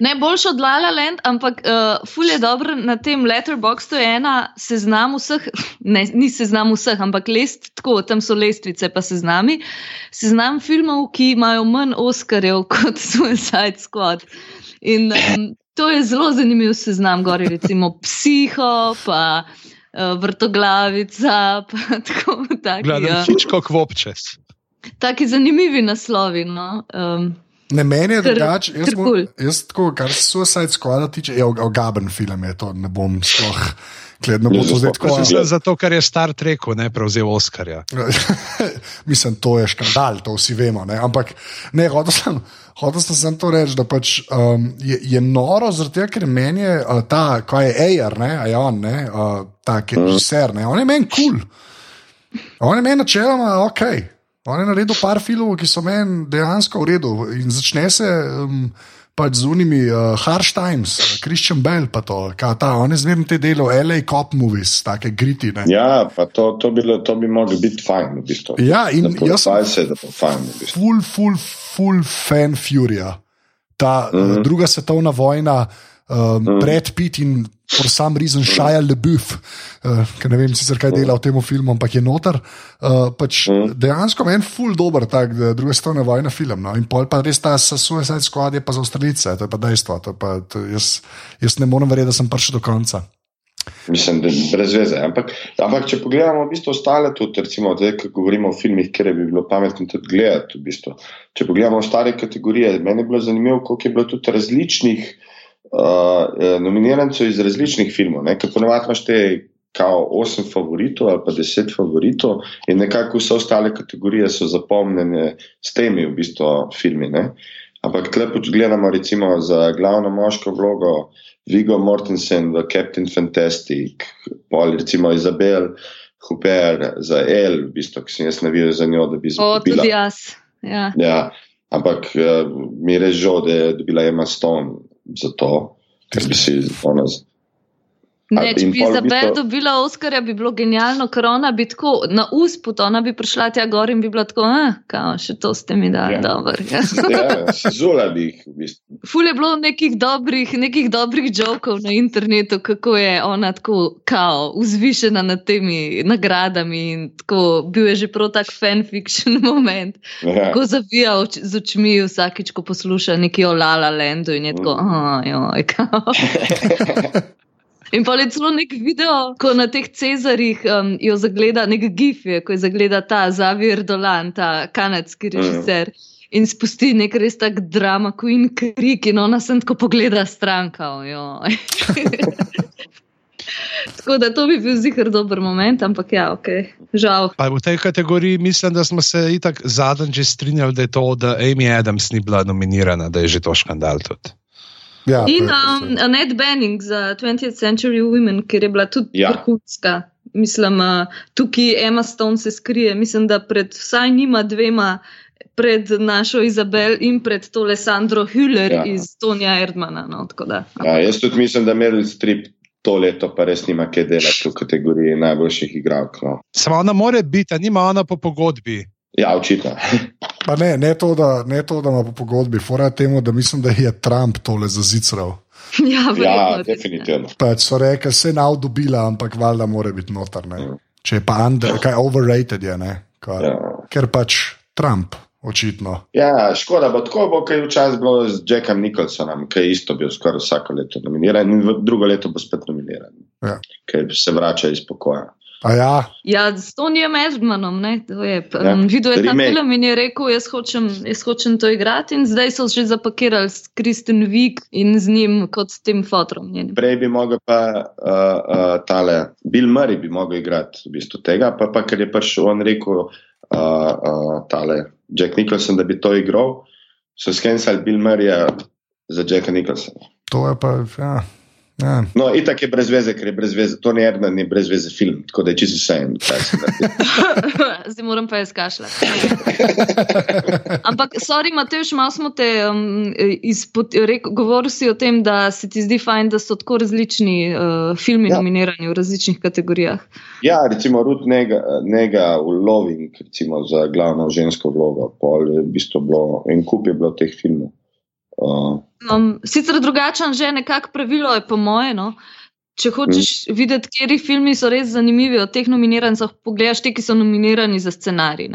[SPEAKER 2] Ne boljši od Lala Land, ampak uh, ful je dobro na tem letterboxu, je ena seznam vseh, ne, ni seznam vseh, ampak lest, tako, tam so lestvice, pa seznami. Seznam filmov, ki imajo manj Oscarjev kot Suicide Squad. In um, to je zelo zanimiv seznam, gori recimo psiho, pa uh, vrtoglavica. Pa tako, taki,
[SPEAKER 1] Gledam, ja. hičko kvopčes.
[SPEAKER 2] Taki zanimivi naslovi. No? Um,
[SPEAKER 3] Ne, meni je drugače. Jaz, cool. jaz, tako, kar se Suicide Squad tiče, je ogaben film, je to ne bom sploh. Gledno bo to zdaj tako.
[SPEAKER 1] Zato, ker je Star Trek ne prevzel Oscarja.
[SPEAKER 3] Mislim, to je škandal, to vsi vemo. Ne? Ampak ne, hotel sem, hotel sem to reči, da pač, um, je, je noro, zato ker meni je uh, ta, ko je AR, ne, a je on, ne, uh, ta, ki je mhm. režiser, on je meni kul. Cool. On je meni načeloma ok. On je naredil par filmov, ki so meni dejansko v redu. In začne se um, pač z unimi uh, Harsh Times, Christian Bell, pa to, kaj ta, on je zmerno te delo, LA Cop Movies, take gritine.
[SPEAKER 4] Ja, pa to, to, bilo, to bi moglo biti fajn, v bistvu.
[SPEAKER 3] Ja, in jaz
[SPEAKER 4] sem se, da bo fajn, v bistvu.
[SPEAKER 3] Full, full, full fan Furia. Ta mm -hmm. uh, druga svetovna vojna, um, mm. Brad Pitt in for some reason Shia LeBeouf, uh, ki ne vem sicer kaj dela v tem filmu, ampak je noter. Uh, pač mm. Dejansko je en full dober, tak, druga svetovna vojna film. No? In pol pa res ta Suicide Squad je pa za Avstralice, to je pa dejstvo. To je pa, to, jaz, jaz ne morem verjeti, da sem prišel do konca.
[SPEAKER 4] Mislim, da je brez veze. Ampak, ampak če pogledamo v bistvu ostale, tudi recimo, da govorimo o filmih, kjer bi bilo pametno tudi gledati. V bistvu. Če pogledamo ostale kategorije, meni je bilo zanimivo, koliko je bilo tudi različnih uh, nominirancev iz različnih filmov. Ker ponovadi imaš te kao osem favoritov ali pa deset favoritov in nekako vse ostale kategorije so zapomnjene s temi v bistvu filmi. Ne? Ampak lepo, če gledamo recimo za glavno moško vlogo Vigo Mortensen v Captain Fantastic, pol recimo Izabel Huber za El, v bistvu, ki sem jaz navijal za njo, da bi
[SPEAKER 2] zbila. O, tudi jaz. Ja.
[SPEAKER 4] ja. Ampak uh, mi je res žal, da je dobila Emma Stone za to, ker bi si ona.
[SPEAKER 2] Ne, če bi Izabel bistvo... dobila Oskarja, bi bilo genialno, ker ona bi tako na usput, ona bi prišla tja gor in bi bila tako, ah, kao, še to ste mi dali, ja. dobro.
[SPEAKER 4] Ja, ja zula bi jih v bistvu.
[SPEAKER 2] Ful je bilo nekih dobrih, nekih dobrih jokov na internetu, kako je ona tako, kao, vzvišena nad temi nagradami in tako, bil je že prav tak fanfiction moment, ja. ko zavija oč, z očmi vsakič, ko posluša neki o Lala Landu in je tako, mm. ah, joj, kao. In pa je celo nek video, ko na teh cezarjih um, jo zagleda, nek gif je, ko je zagleda ta Zavir Dolan, ta kanadski mhm. režiser. Mm. In spusti nek res tak drama, ko in krik, in ona sem tako pogleda stranka. tako da to bi bil zihar dober moment, ampak ja, ok, žal.
[SPEAKER 1] Pa v tej kategoriji mislim, da smo se itak zadnjič strinjali, da je to, da Amy Adams ni bila nominirana, da je že to škandal tudi.
[SPEAKER 2] Ja, in um, Annette Benning za 20th Century Women, ker je bila tudi ja. vrhunska. Mislim, uh, tukaj Emma Stone se skrije. Mislim, da pred vsaj njima dvema, pred našo Izabel in pred to Alessandro Hüller ja. iz Tonija Erdmana. No,
[SPEAKER 4] ja, jaz tudi mislim, da Meryl Streep to leto pa res nima kaj delati v kategoriji najboljših igralk. No.
[SPEAKER 1] Samo ona more biti, nima ona po pogodbi.
[SPEAKER 4] Ja, očitno.
[SPEAKER 3] Pa ne, ne to, da, ne to, da ima po pogodbi, fora temu, da mislim, da je Trump tole zazicral.
[SPEAKER 2] Ja,
[SPEAKER 4] ja definitivno.
[SPEAKER 3] Pač so rekli, se je nav dobila, ampak valjda mora biti notar. Mm. Če je pa under, kaj overrated je, kaj, ja. ker pač Trump. Očitno.
[SPEAKER 4] Ja, škoda, bo tako bo, kaj je včasih bilo z Jackom Nicholsonom, ki je isto bil skoraj vsako leto nominiran in drugo leto bo spet nominiran. Ja. Ker se vrača iz pokoja.
[SPEAKER 3] Ja.
[SPEAKER 2] ja, s Tonijem Edmanom, ja, videl je ta film in je rekel, jaz hočem, jaz hočem to igrati. In zdaj so že zapakirali s Kristen Vig in z njim kot s tem fotrom. Njenim.
[SPEAKER 4] Prej bi mogel pa uh, uh, tale, Bill Murray bi mogel igrati v bistvu tega, pa, pa ker je pač on rekel, uh, uh, tale, Jack Nicholson, da bi to igral, so skensali Bill Murraya za Jacka Nicholsona.
[SPEAKER 3] To je pa, ja. Ja.
[SPEAKER 4] No, itak je brez veze, ker je brez veze. To ni ena, ni brez veze film, tako da je čisto vse en.
[SPEAKER 2] Zdaj moram pa jaz kašljati. Ampak, sorry, Matejš, malo smo te um, izpod, rekel, govoril si o tem, da se ti zdi fajn, da so tako različni uh, filmi ja. nominirani v različnih kategorijah.
[SPEAKER 4] Ja, recimo Ruth Nega, Nega v Loving, recimo za glavno žensko vlogo, pol je v bistvu bilo, en kup je bilo teh filmov.
[SPEAKER 2] Uh, um, sicer drugačen že nekako pravilo je, po mojem. No? Če hočeš mm. videti, kateri filmi so res zanimivi od teh nominirancov, pogledaš te, ki so nominirani za scenarij.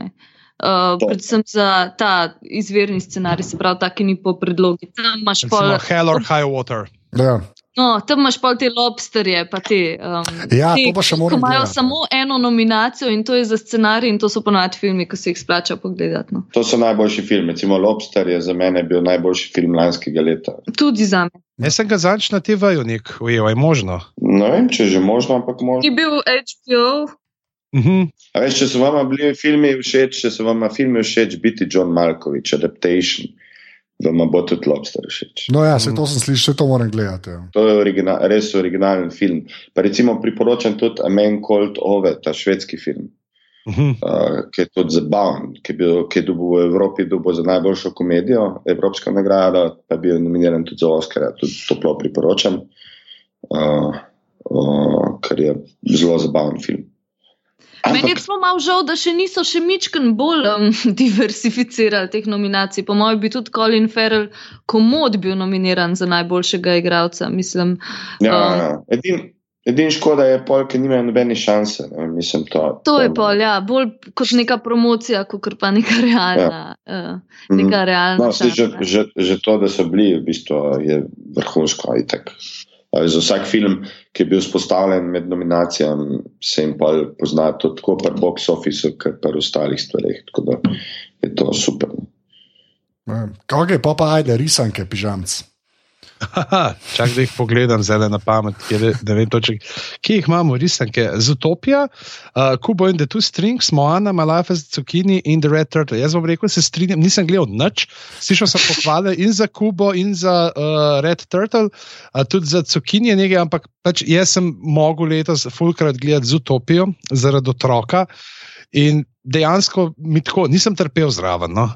[SPEAKER 2] Uh, predvsem za ta izvirni scenarij, se pravi, ta, ki ni po predlogi. Tam imaš
[SPEAKER 1] pa. Hell or high water.
[SPEAKER 3] Ja.
[SPEAKER 2] No, tam imaš pa te lobsterje. Pa te, um,
[SPEAKER 3] ja, te, to pa še moramo.
[SPEAKER 2] Imajo samo eno nominacijo in to je za scenarij, in to so ponovadi filmi, ki se jih splača pogledati. No.
[SPEAKER 4] To so najboljši filmi. Recimo Lobster je za mene bil najboljši film lanskega leta.
[SPEAKER 2] Tudi za me.
[SPEAKER 1] Jaz sem ga zanč na TV-ju, nek ujel, je možno.
[SPEAKER 4] Ne vem, če je že možno, ampak možno.
[SPEAKER 2] Ni bil HBO.
[SPEAKER 1] Uh mhm. -huh.
[SPEAKER 4] veš, če so vam bili filmi všeč, če so vam filmi všeč, biti John Malkovich, Adaptation da ima bo tudi Lobster všeč.
[SPEAKER 3] No, ja, se to sem slišal, se to moram gledati. Ja.
[SPEAKER 4] To je original, res originalen film. Pa recimo priporočam tudi A Man Called Ove, ta švedski film. Uh -huh. uh, ki je tudi zabaven, ki je, bil, ki je dobil v Evropi dobil za najboljšo komedijo, Evropska nagrada, pa je bil nominiran tudi za Oscar, tudi toplo priporočam, uh, uh, ker je zelo zabaven film.
[SPEAKER 2] Ampak... Meni je samo malo žal, da še niso še mičken bolj um, diversificirali teh nominacij. Po mojem bi tudi Colin Farrell komod bil nominiran za najboljšega igralca. Mislim,
[SPEAKER 4] ja, um, ja. edin, edin škoda je pol, ker nimajo nobene šanse. Ne? Mislim, to,
[SPEAKER 2] to, to je pol, ja, bolj kot neka promocija, kot pa neka realna. Ja. Uh, neka mhm. realna
[SPEAKER 4] no, že, že, že to, da so bili, v bistvu je vrhunsko. Itak. Za vsak film, ki je bil spostavljen med nominacijami, se jim pa pozna tako pri box officeu, kot pri ostalih stvareh. Tako da je to super.
[SPEAKER 3] Kaj je pa, pa ajde, risanke, pižamci.
[SPEAKER 1] Čak, da jih pogledam zdaj na pamet, da vem točno, kje jih imamo, risanke. Zutopija, uh, Kubo in the Two Strings, Moana, Malafa, Zucchini in The Red Turtle. Jaz bom rekel, se strinjam, nisem gledal nič, slišal sem pohvale in za Kubo in za uh, Red Turtle, uh, tudi za Zucchini nekaj, ampak pač jaz sem mogel letos fulkrat gledati Zutopijo zaradi otroka in dejansko mi tako nisem trpel zraven. No?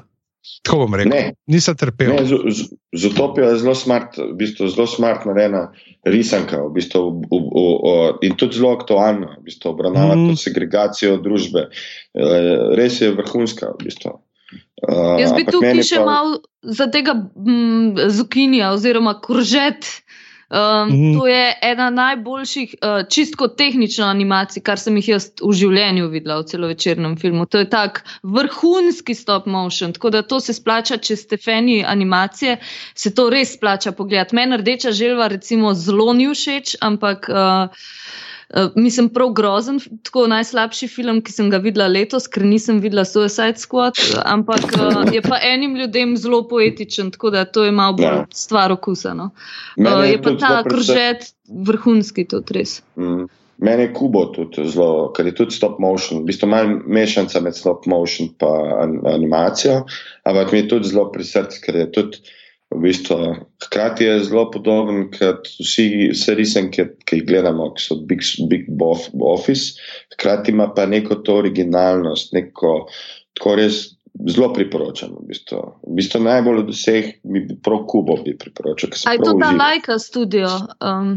[SPEAKER 1] Tako bom rekel. Ne. Nisem trpel.
[SPEAKER 4] Ne, z, z, z utopijo je zelo smart, v bistvu zelo smart narejena risanka v bistvu, v, v, v, in tudi zelo aktualna, v bistvu obravnava mm. segregacijo družbe. E, res je vrhunska. V bistvu.
[SPEAKER 2] uh, Jaz bi tukaj še pa... malo za tega mm, zukinja oziroma kuržet. Um, mm. To je ena najboljših, uh, čisto tehnična animacija, kar sem jih jaz v življenju videla v celovečernem filmu. To je tak vrhunski stop motion, tako da to se splača, če ste fani animacije, se to res splača pogledati. Meni rdeča želva, recimo, zelo ni všeč, ampak. Uh, Uh, mislim, prav grozen, tako najslabši film, ki sem ga videla letos, ker nisem videla Suicide Squad, ampak uh, je pa enim ljudem zelo poetičen, tako da to je malo bolj ja. stvar okusa. No. Uh, je pa ta kržet vrhunski, tudi res. Mm.
[SPEAKER 4] Mene je Kubo tudi zelo, ker je tudi stop motion, v bistvu manj mešanca med stop motion in animacijo, ampak mi je tudi zelo pri srcu, ker je tudi. V bistvu, hkrati je zelo podoben kot vsi, vse risanke, ki jih gledamo, ki so Big, big Office, hkrati ima pa neko to originalnost, neko tako res zelo priporočam. V bistvu, v bistvu najbolj od vseh bi prav Kubo bi priporočal.
[SPEAKER 2] Ali je to ta Laika studio? Um,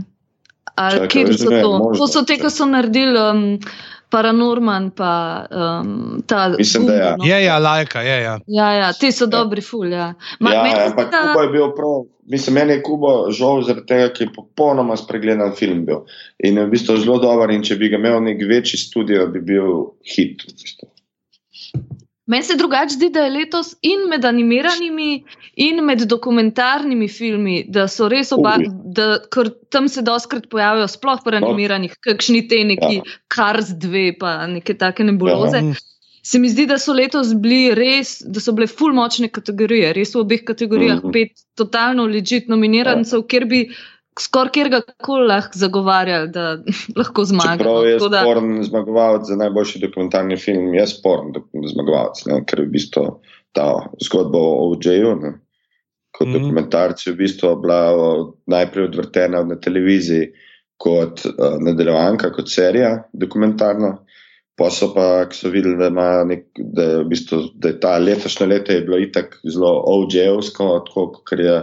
[SPEAKER 2] ali kje so to? To so te, ki so naredili. Um, Paranorman, pa um, ta
[SPEAKER 4] Mislim, da
[SPEAKER 1] ja.
[SPEAKER 2] no.
[SPEAKER 1] je. Ja, lajka, je. Ja,
[SPEAKER 2] ja, ja ti so ja. dobri, ful. Ja,
[SPEAKER 4] Ma, ja meni, ampak da... Kubo je bil prav. Mislim, meni je Kubo žal zaradi tega, ker je popolnoma spregledan film bil. In je v bistvu zelo dober, in če bi ga imel nek večji studio, bi bil hit. V bistvu.
[SPEAKER 2] Meni se drugače zdi, da je letos in med animiranimi, in med dokumentarnimi filmi, da so res oba, da tam se doskrat pojavijo, sploh pri no. animiranih, kakšni te neki ja. Cars 2, pa neke take nebuloze. Ja. Se mi zdi, da so letos bili res, da so bile full močne kategorije, res v obeh kategorijah, mm -hmm. pet totalno ležit nominirancev, ja. ker bi skoraj kjer koli lahko zagovarjali, da lahko zmagajo.
[SPEAKER 4] Prav je da... sporen zmagovalec za najboljši dokumentarni film, je sporen zmagovalec, ne? ker je v bistvu ta zgodba o OJ-u. Kot mm. dokumentarci je v bistvu bila najprej odvrtena na televiziji kot uh, nadaljevanka, kot serija dokumentarna. Pa so pa, ki so videli, da, nek, da, je v bistvu, da je ta letošnje leto bilo itak zelo OJ-ovsko, ker je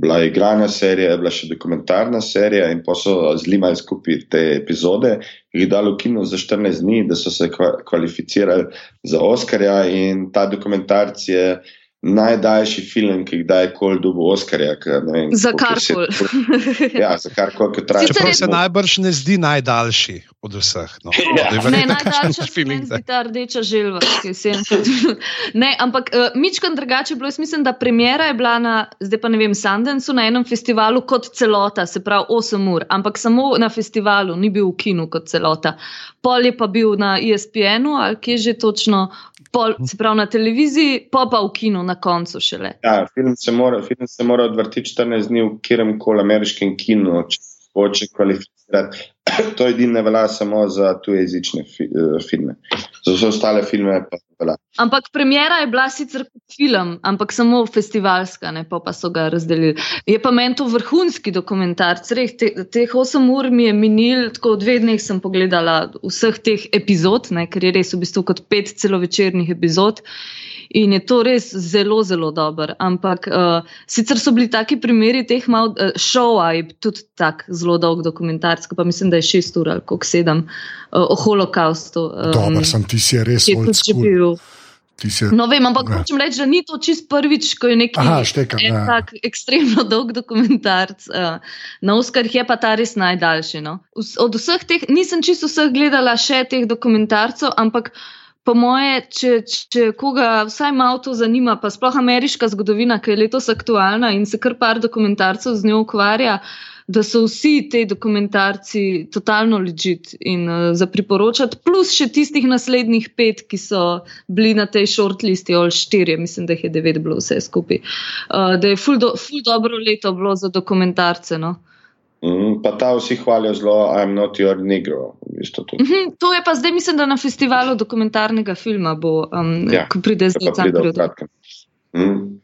[SPEAKER 4] bila igrana serija, je bila še dokumentarna serija in pa so zlimali skupaj te epizode, jih dali v kino za 14 dni, da so se kvalificirali za Oscarja in ta dokumentarc je najdaljši film, ki ga je koli dobil Oscarja. Vem,
[SPEAKER 2] za kar koli.
[SPEAKER 4] Ja, za kar koli, ki traja.
[SPEAKER 1] Čeprav se najbrž ne zdi najdaljši od vseh. No.
[SPEAKER 2] Ja. Ne, najdaljši film je ta rdeča želva, ki se je enkrat. Ne, ampak uh, eh, mičkam drugače je bilo. Jaz mislim, da premjera je bila na, zdaj pa ne vem, Sundansu na enem festivalu kot celota, se pravi 8 ur, ampak samo na festivalu, ni bil v kinu kot celota. Pol je pa bil na ESPN-u, ali kje že točno, pol, se pravi na televiziji, pa pa v kinu na koncu šele.
[SPEAKER 4] Ja, film se mora, film se mora odvrtiti 14 dni v kjerem koli ameriškem kinu, če hoče kvalificirati. to edino ne velja samo za tujezične fi, uh, filme. Za vse ostale filme pa velja.
[SPEAKER 2] Ampak premjera je bila sicer kot film, ampak samo festivalska, ne pa, pa so ga razdelili. Je pa meni to vrhunski dokumentarc. Te, teh 8 ur mi je minil, tako v dveh dneh sem pogledala vseh teh epizod, ne, ker je res v bistvu kot pet celovečernih epizod. In je to res zelo, zelo dober. Ampak uh, sicer so bili taki primeri teh mal, uh, šova, je tudi tako zelo dolg dokumentarc, pa mislim, da je šest ur ali koliko sedem uh, o holokaustu.
[SPEAKER 3] Um, Dobar sem, ti si res
[SPEAKER 2] odličen. Je... No, vem, ampak hočem reči, da ni to čist prvič, ko je neki ja. tak ekstremno dolg dokumentarc. Uh, na Oscarjih je pa ta res najdaljši. No. Od vseh teh, nisem čisto vseh gledala še teh dokumentarcev, ampak po moje, če, če koga vsaj malo to zanima, pa sploh ameriška zgodovina, ki je letos aktualna in se kar par dokumentarcev z njo ukvarja, da so vsi ti dokumentarci totalno ležit in uh, za priporočati, plus še tistih naslednjih pet, ki so bili na tej shortlisti, ali štirje, mislim, da jih je devet bilo vse skupaj. Uh, da je ful, do, ful dobro leto bilo za dokumentarce. No?
[SPEAKER 4] Mm, pa ta vsi hvalijo zelo, I'm not your negro. V bistvu
[SPEAKER 2] mm -hmm, to je pa zdaj, mislim, da na festivalu dokumentarnega filma bo, um, ja, ko pride zdaj
[SPEAKER 4] tam. Mm.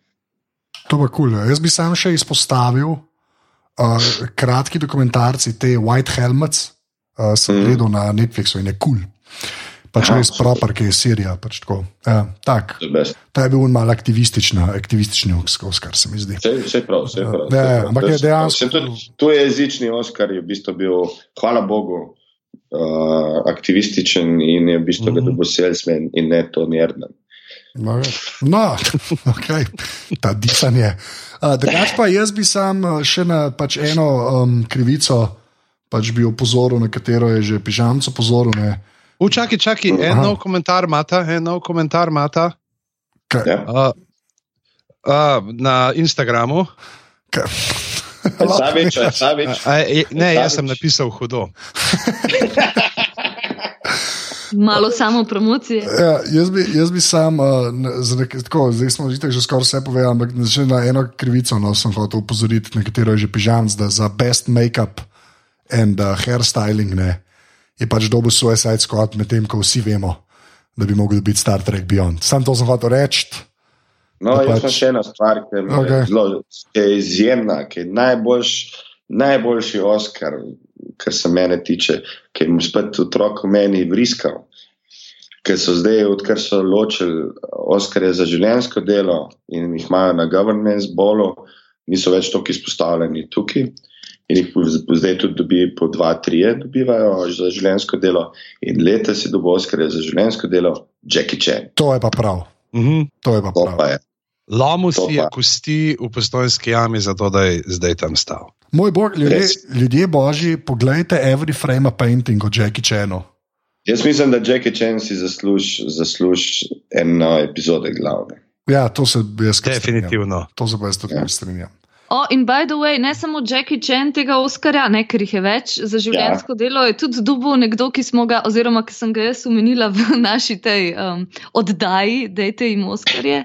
[SPEAKER 3] To pa kul. Cool. Jaz bi sam še izpostavil uh, kratki dokumentarci, te White Helmets, uh, sem mm. gledal na Netflixu in je kul. Cool. Pač res proper, ki je Sirija. Pač ja, tak. Ta je bil mal aktivistični, aktivistični Oscar, se mi zdi.
[SPEAKER 4] Vse, vse prav, vse prav.
[SPEAKER 3] Ja, ja, ampak je dejansko.
[SPEAKER 4] To je jezični Oscar, je v bistvu bil, hvala Bogu, uh, aktivističen in je v bistvu mm -hmm. bil salesman in ne to njerden.
[SPEAKER 3] No, no okay. ta disanje. Drugač pa jaz bi sam še na pač eno um, krivico pač bi opozoril, na katero je že pižamco opozoril.
[SPEAKER 1] Čakaj, čakaj, en nov komentar imata, en nov komentar imata.
[SPEAKER 4] Ja. Uh,
[SPEAKER 1] uh, na Instagramu.
[SPEAKER 4] Savič, savič.
[SPEAKER 1] A, a, ne, jaz sem napisal hudo.
[SPEAKER 2] Malo samo promocije.
[SPEAKER 3] Ja, jaz, bi, jaz bi sam, uh, nek, tako, zdaj smo že skoraj vse povedali, ampak na eno krivico no, sem hotel upozoriti, na katero je že pižam, da za best make-up in uh, hairstyling. Ne je pač dobil Suicide Squad, medtem ko vsi vemo, da bi mogel biti Star Trek Beyond. Sam to sem hotel reči.
[SPEAKER 4] No, jaz pač... sem še ena stvar, ki okay. je, zelo, ki je izjemna, ki je najboljš, najboljši Oscar, kar se mene tiče, ki je mu spet otrok v meni vriskal. Ker so zdaj, odkar so ločili Oscarje za življenjsko delo in jih imajo na government's bolu, niso več tako izpostavljeni tukaj in jih zdaj tudi dobi po dva, tri, dobivajo za življenjsko delo, in leta si dobo skrbi za življenjsko delo, Jackie Chan.
[SPEAKER 3] To je pa prav.
[SPEAKER 1] Mhm.
[SPEAKER 3] To je pa prav.
[SPEAKER 4] Pa je.
[SPEAKER 1] Lomu si je kosti v postojnski jami, zato da je zdaj tam stal.
[SPEAKER 3] Moj bog, ljudje, ljudje božji, pogledajte every frame of painting od Jackie Chanu.
[SPEAKER 4] Jaz mislim, da Jackie Chan si zasluži zasluž eno epizodo glavne.
[SPEAKER 3] Ja, to se jaz
[SPEAKER 1] strinjam. Definitivno.
[SPEAKER 3] To se pa jaz tudi ja. strinjam.
[SPEAKER 2] O, in by the way, ne samo Jackie Chan tega Oscarja, ne ker jih je več za življenjsko ja. delo, je tudi dubo nekdo, ki smo ga, oziroma ki sem ga jaz umenila v naši tej um, oddaji, dejte jim Oscarje.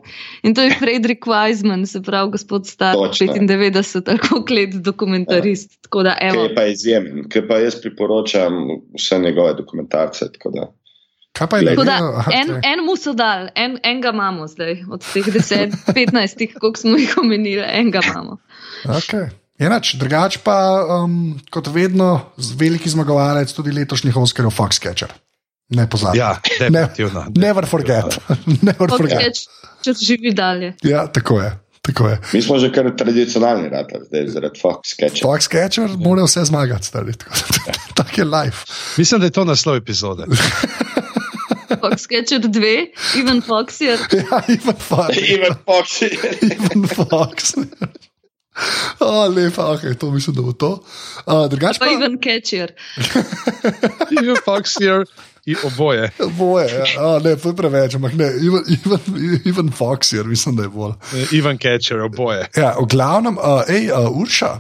[SPEAKER 2] In to je Frederick Wiseman, se pravi, gospod Star, 95, tako klet dokumentarist. Ja. Da,
[SPEAKER 4] ki je pa izjemen, ki pa jaz priporočam vse njegove dokumentarce.
[SPEAKER 3] Kaj pa je bilo?
[SPEAKER 2] En, en mu so dal, en, en ga imamo zdaj, od teh 10, 15, koliko smo jih omenili, en ga imamo.
[SPEAKER 3] Okay. Enač, drugač pa, um, kot vedno, veliki zmagovalec tudi letošnjih Oscarjev, Foxcatcher. Ne pozabi.
[SPEAKER 1] Ja, definitivno.
[SPEAKER 3] Ne, never forget. never forget.
[SPEAKER 2] Če živi dalje.
[SPEAKER 3] Ja, tako je. Tako je.
[SPEAKER 4] Mi smo že kar tradicionalni, zdaj zaradi Foxcatcher.
[SPEAKER 3] Foxcatcher mora vse zmagati, tako je life.
[SPEAKER 1] Mislim, da je to naslov epizode.
[SPEAKER 2] Foxcatcher 2, Ivan Foxier.
[SPEAKER 3] Ja, Ivan Foxier.
[SPEAKER 4] Ivan Foxier.
[SPEAKER 3] Ivan Foxier. Oh, lepa, okay, to mislim, da bo to. Uh, pa,
[SPEAKER 2] pa Ivan Catcher.
[SPEAKER 1] Ivan Foxier. Oboje.
[SPEAKER 3] Oboje, ja. A, ne, to je preveč, ampak ne, Ivan, Ivan, Ivan Foxier, mislim, da je bolj.
[SPEAKER 1] Ivan Catcher, oboje.
[SPEAKER 3] Ja, v glavnem, uh, ej, uh, Urša,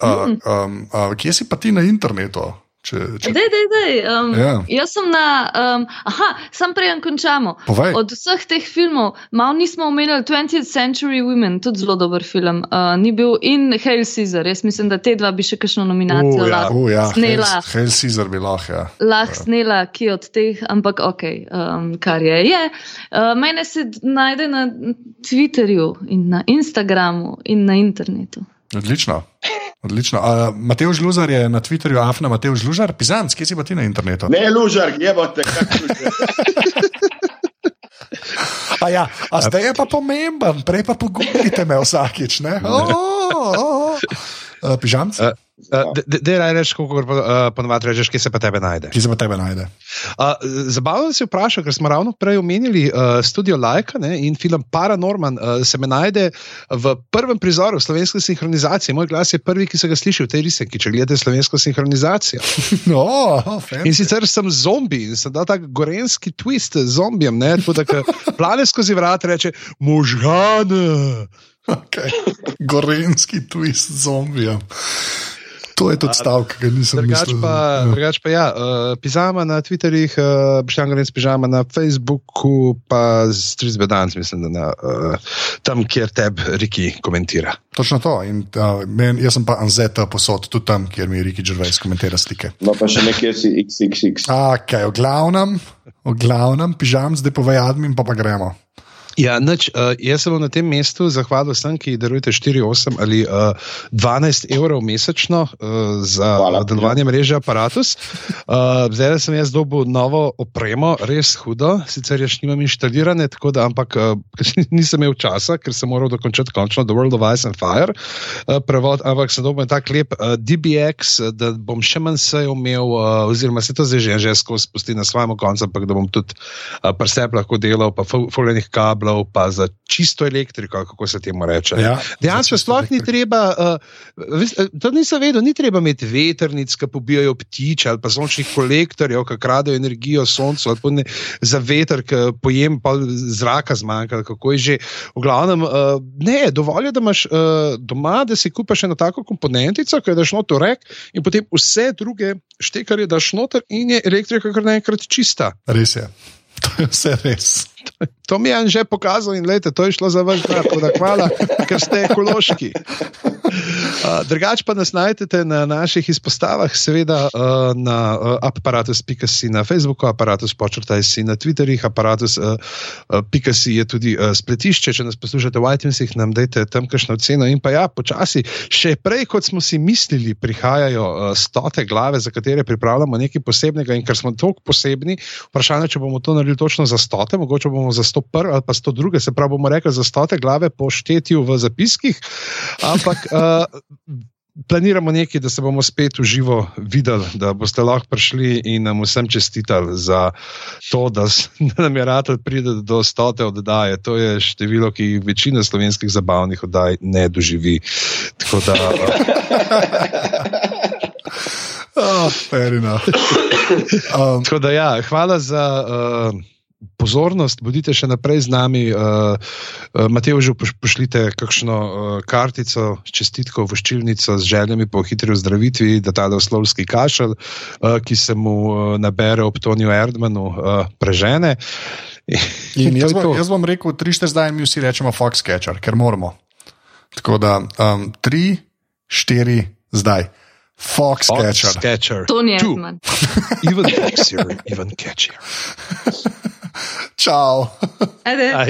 [SPEAKER 3] uh, mm. um, uh, kje si pa ti na internetu?
[SPEAKER 2] Če, če... Dej, dej, dej. Um, ja. Jaz sem na. Um, aha, sam prej končamo.
[SPEAKER 3] Povej.
[SPEAKER 2] Od vseh teh filmov, malo nismo omenili 20th Century Women, tudi zelo dober film. Uh, ni bil in Hail Caesar, jaz mislim, da te dva bi še kakšno nominacijo
[SPEAKER 3] uh, ja.
[SPEAKER 2] lahko.
[SPEAKER 3] Uh, ja. Snela. Hail Caesar bi lahko. Ja.
[SPEAKER 2] Lahko ja. snela, ki od teh, ampak ok, um, kar je. je. Uh, mene se najde na Twitterju in na Instagramu in na internetu.
[SPEAKER 3] Odlično. Odlično. Uh, Matej Žlužar je na Twitterju, Afna Matej Žlužar, pisant, kje si pa ti na internetu?
[SPEAKER 4] Ne, Žlužar, jebote.
[SPEAKER 3] A, ja, a zdaj je pa pomemben, prej pa pogumite me vsakič. Oh, oh, oh. Uh, Pižamc? Uh,
[SPEAKER 1] Dej, uh, reči, kako uh, ponovadi rečeš, kje se pa tebe najde.
[SPEAKER 3] Kje se pa tebe najde?
[SPEAKER 1] Uh, zabavno si vprašal, ker smo ravno prej omenili uh, studio Laika ne, in film Paranorman. Uh, se me najde v prvem prizoru slovenske sinhronizacije. Moj glas je prvi, ki se ga sliši v tej risenki, če gledate slovensko sinhronizacijo.
[SPEAKER 3] No, oh,
[SPEAKER 1] in sicer sem zombi in sem dal tak gorenski twist z zombijem. Plane skozi vrat reče možgane.
[SPEAKER 3] Okay. Gorenski twist zombija. To je tudi stavek, ki ga nisem
[SPEAKER 1] drugač
[SPEAKER 3] mislil.
[SPEAKER 1] Pa, ja. Drugač pa ja, uh, pisama na Twitterjih, uh, eh, Boštjan Gorenc pižama na Facebooku, pa z Trizbe danes, mislim, da na, uh, tam, kjer teb Riki komentira.
[SPEAKER 3] Točno to. In, uh, men, jaz sem pa Anzeta posod, tudi tam, kjer mi Riki Gervais komentira slike.
[SPEAKER 4] No, pa še nekje si XXX.
[SPEAKER 3] Ok, v glavnem, v glavnem, pižam, zdaj povej admin, pa pa gremo.
[SPEAKER 1] Ja, nač, uh, jaz sem na tem mestu zahvalil vsem, ki darujete 4-8 ali uh, 12 evrov mesečno uh, za Hvala, delovanje mreže Apparatus. Uh, zdaj sem jaz dobil novo opremo, res hudo, sicer jaz nimam inštalirane, da, ampak uh, nisem imel časa, ker sem moral dokončati končno The World of Ice and Fire. Uh, prevod, ampak sem dobil tak lep uh, DBX, da bom še manj se umel, uh, oziroma se to zdaj že skozi spusti na svojem koncu, ampak da bom tudi uh, presep lahko delal, pa fuljenih kablov kablov, pa za čisto elektriko, kako se temu reče. Ja, Dejansko sploh ni treba, uh, to nisem vedel, ni treba imeti veternic, ki pobijajo ptiče ali pa sončnih kolektorjev, ki kradejo energijo soncu ali ne, za veter, ki pojem pa zraka zmanjka. Kako je že. V glavnem, uh, ne, dovolj je, da imaš uh, doma, da si kupaš eno tako komponentico, ki je daš noter rek in potem vse druge štekarje daš noter in je elektrika kar naenkrat čista.
[SPEAKER 3] Res je. To je vse res.
[SPEAKER 1] To mi je že pokazal in lete, to je šlo za vaš dar, tako da hvala, ker ste ekološki. Uh, drugač pa nas najdete na naših izpostavah, seveda uh, na uh, aparatus.si, na Facebooku, aparatus počrtaj si, na Twitterih, aparatus.si je tudi spletišče. Če nas poslušate v iTunesih, nam dajte tam kakšno ceno. In pa ja, počasi, še prej, kot smo si mislili, prihajajo stote glave, za katere pripravljamo nekaj posebnega. In ker smo tako posebni, vprašanje, če bomo to naredili točno za stote, mogoče bomo za 101 ali pa 102, se pravi, bomo rekli za stote glave po štetju v zapiskih. Ampak uh, planiramo nekaj, da se bomo spet v živo videli, da boste lahko prišli in nam vsem čestitali za to, da, da nam je rad priti do stote oddaje. To je število, ki večina slovenskih zabavnih oddaj ne doživi. Tako da.
[SPEAKER 3] Oh,
[SPEAKER 1] um, Tako da, ja, hvala za. Uh, pozornost, bodite še naprej z nami. Uh, Matej, že pošljite kakšno uh, kartico, čestitko, voščilnico z željami po hitri ozdravitvi, da ta oslovski kašelj, uh, ki se mu nabere ob Toniju Erdmanu, uh, prežene.
[SPEAKER 3] In jaz, bom, jaz bom rekel, tri šte zdaj mi vsi rečemo Foxcatcher, ker moramo. Tako da um, tri, štiri, zdaj. Foxcatcher.
[SPEAKER 1] Fox
[SPEAKER 2] to ni Erdman.
[SPEAKER 1] even sexier, even catchier.
[SPEAKER 3] Ciao.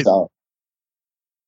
[SPEAKER 2] Ciao.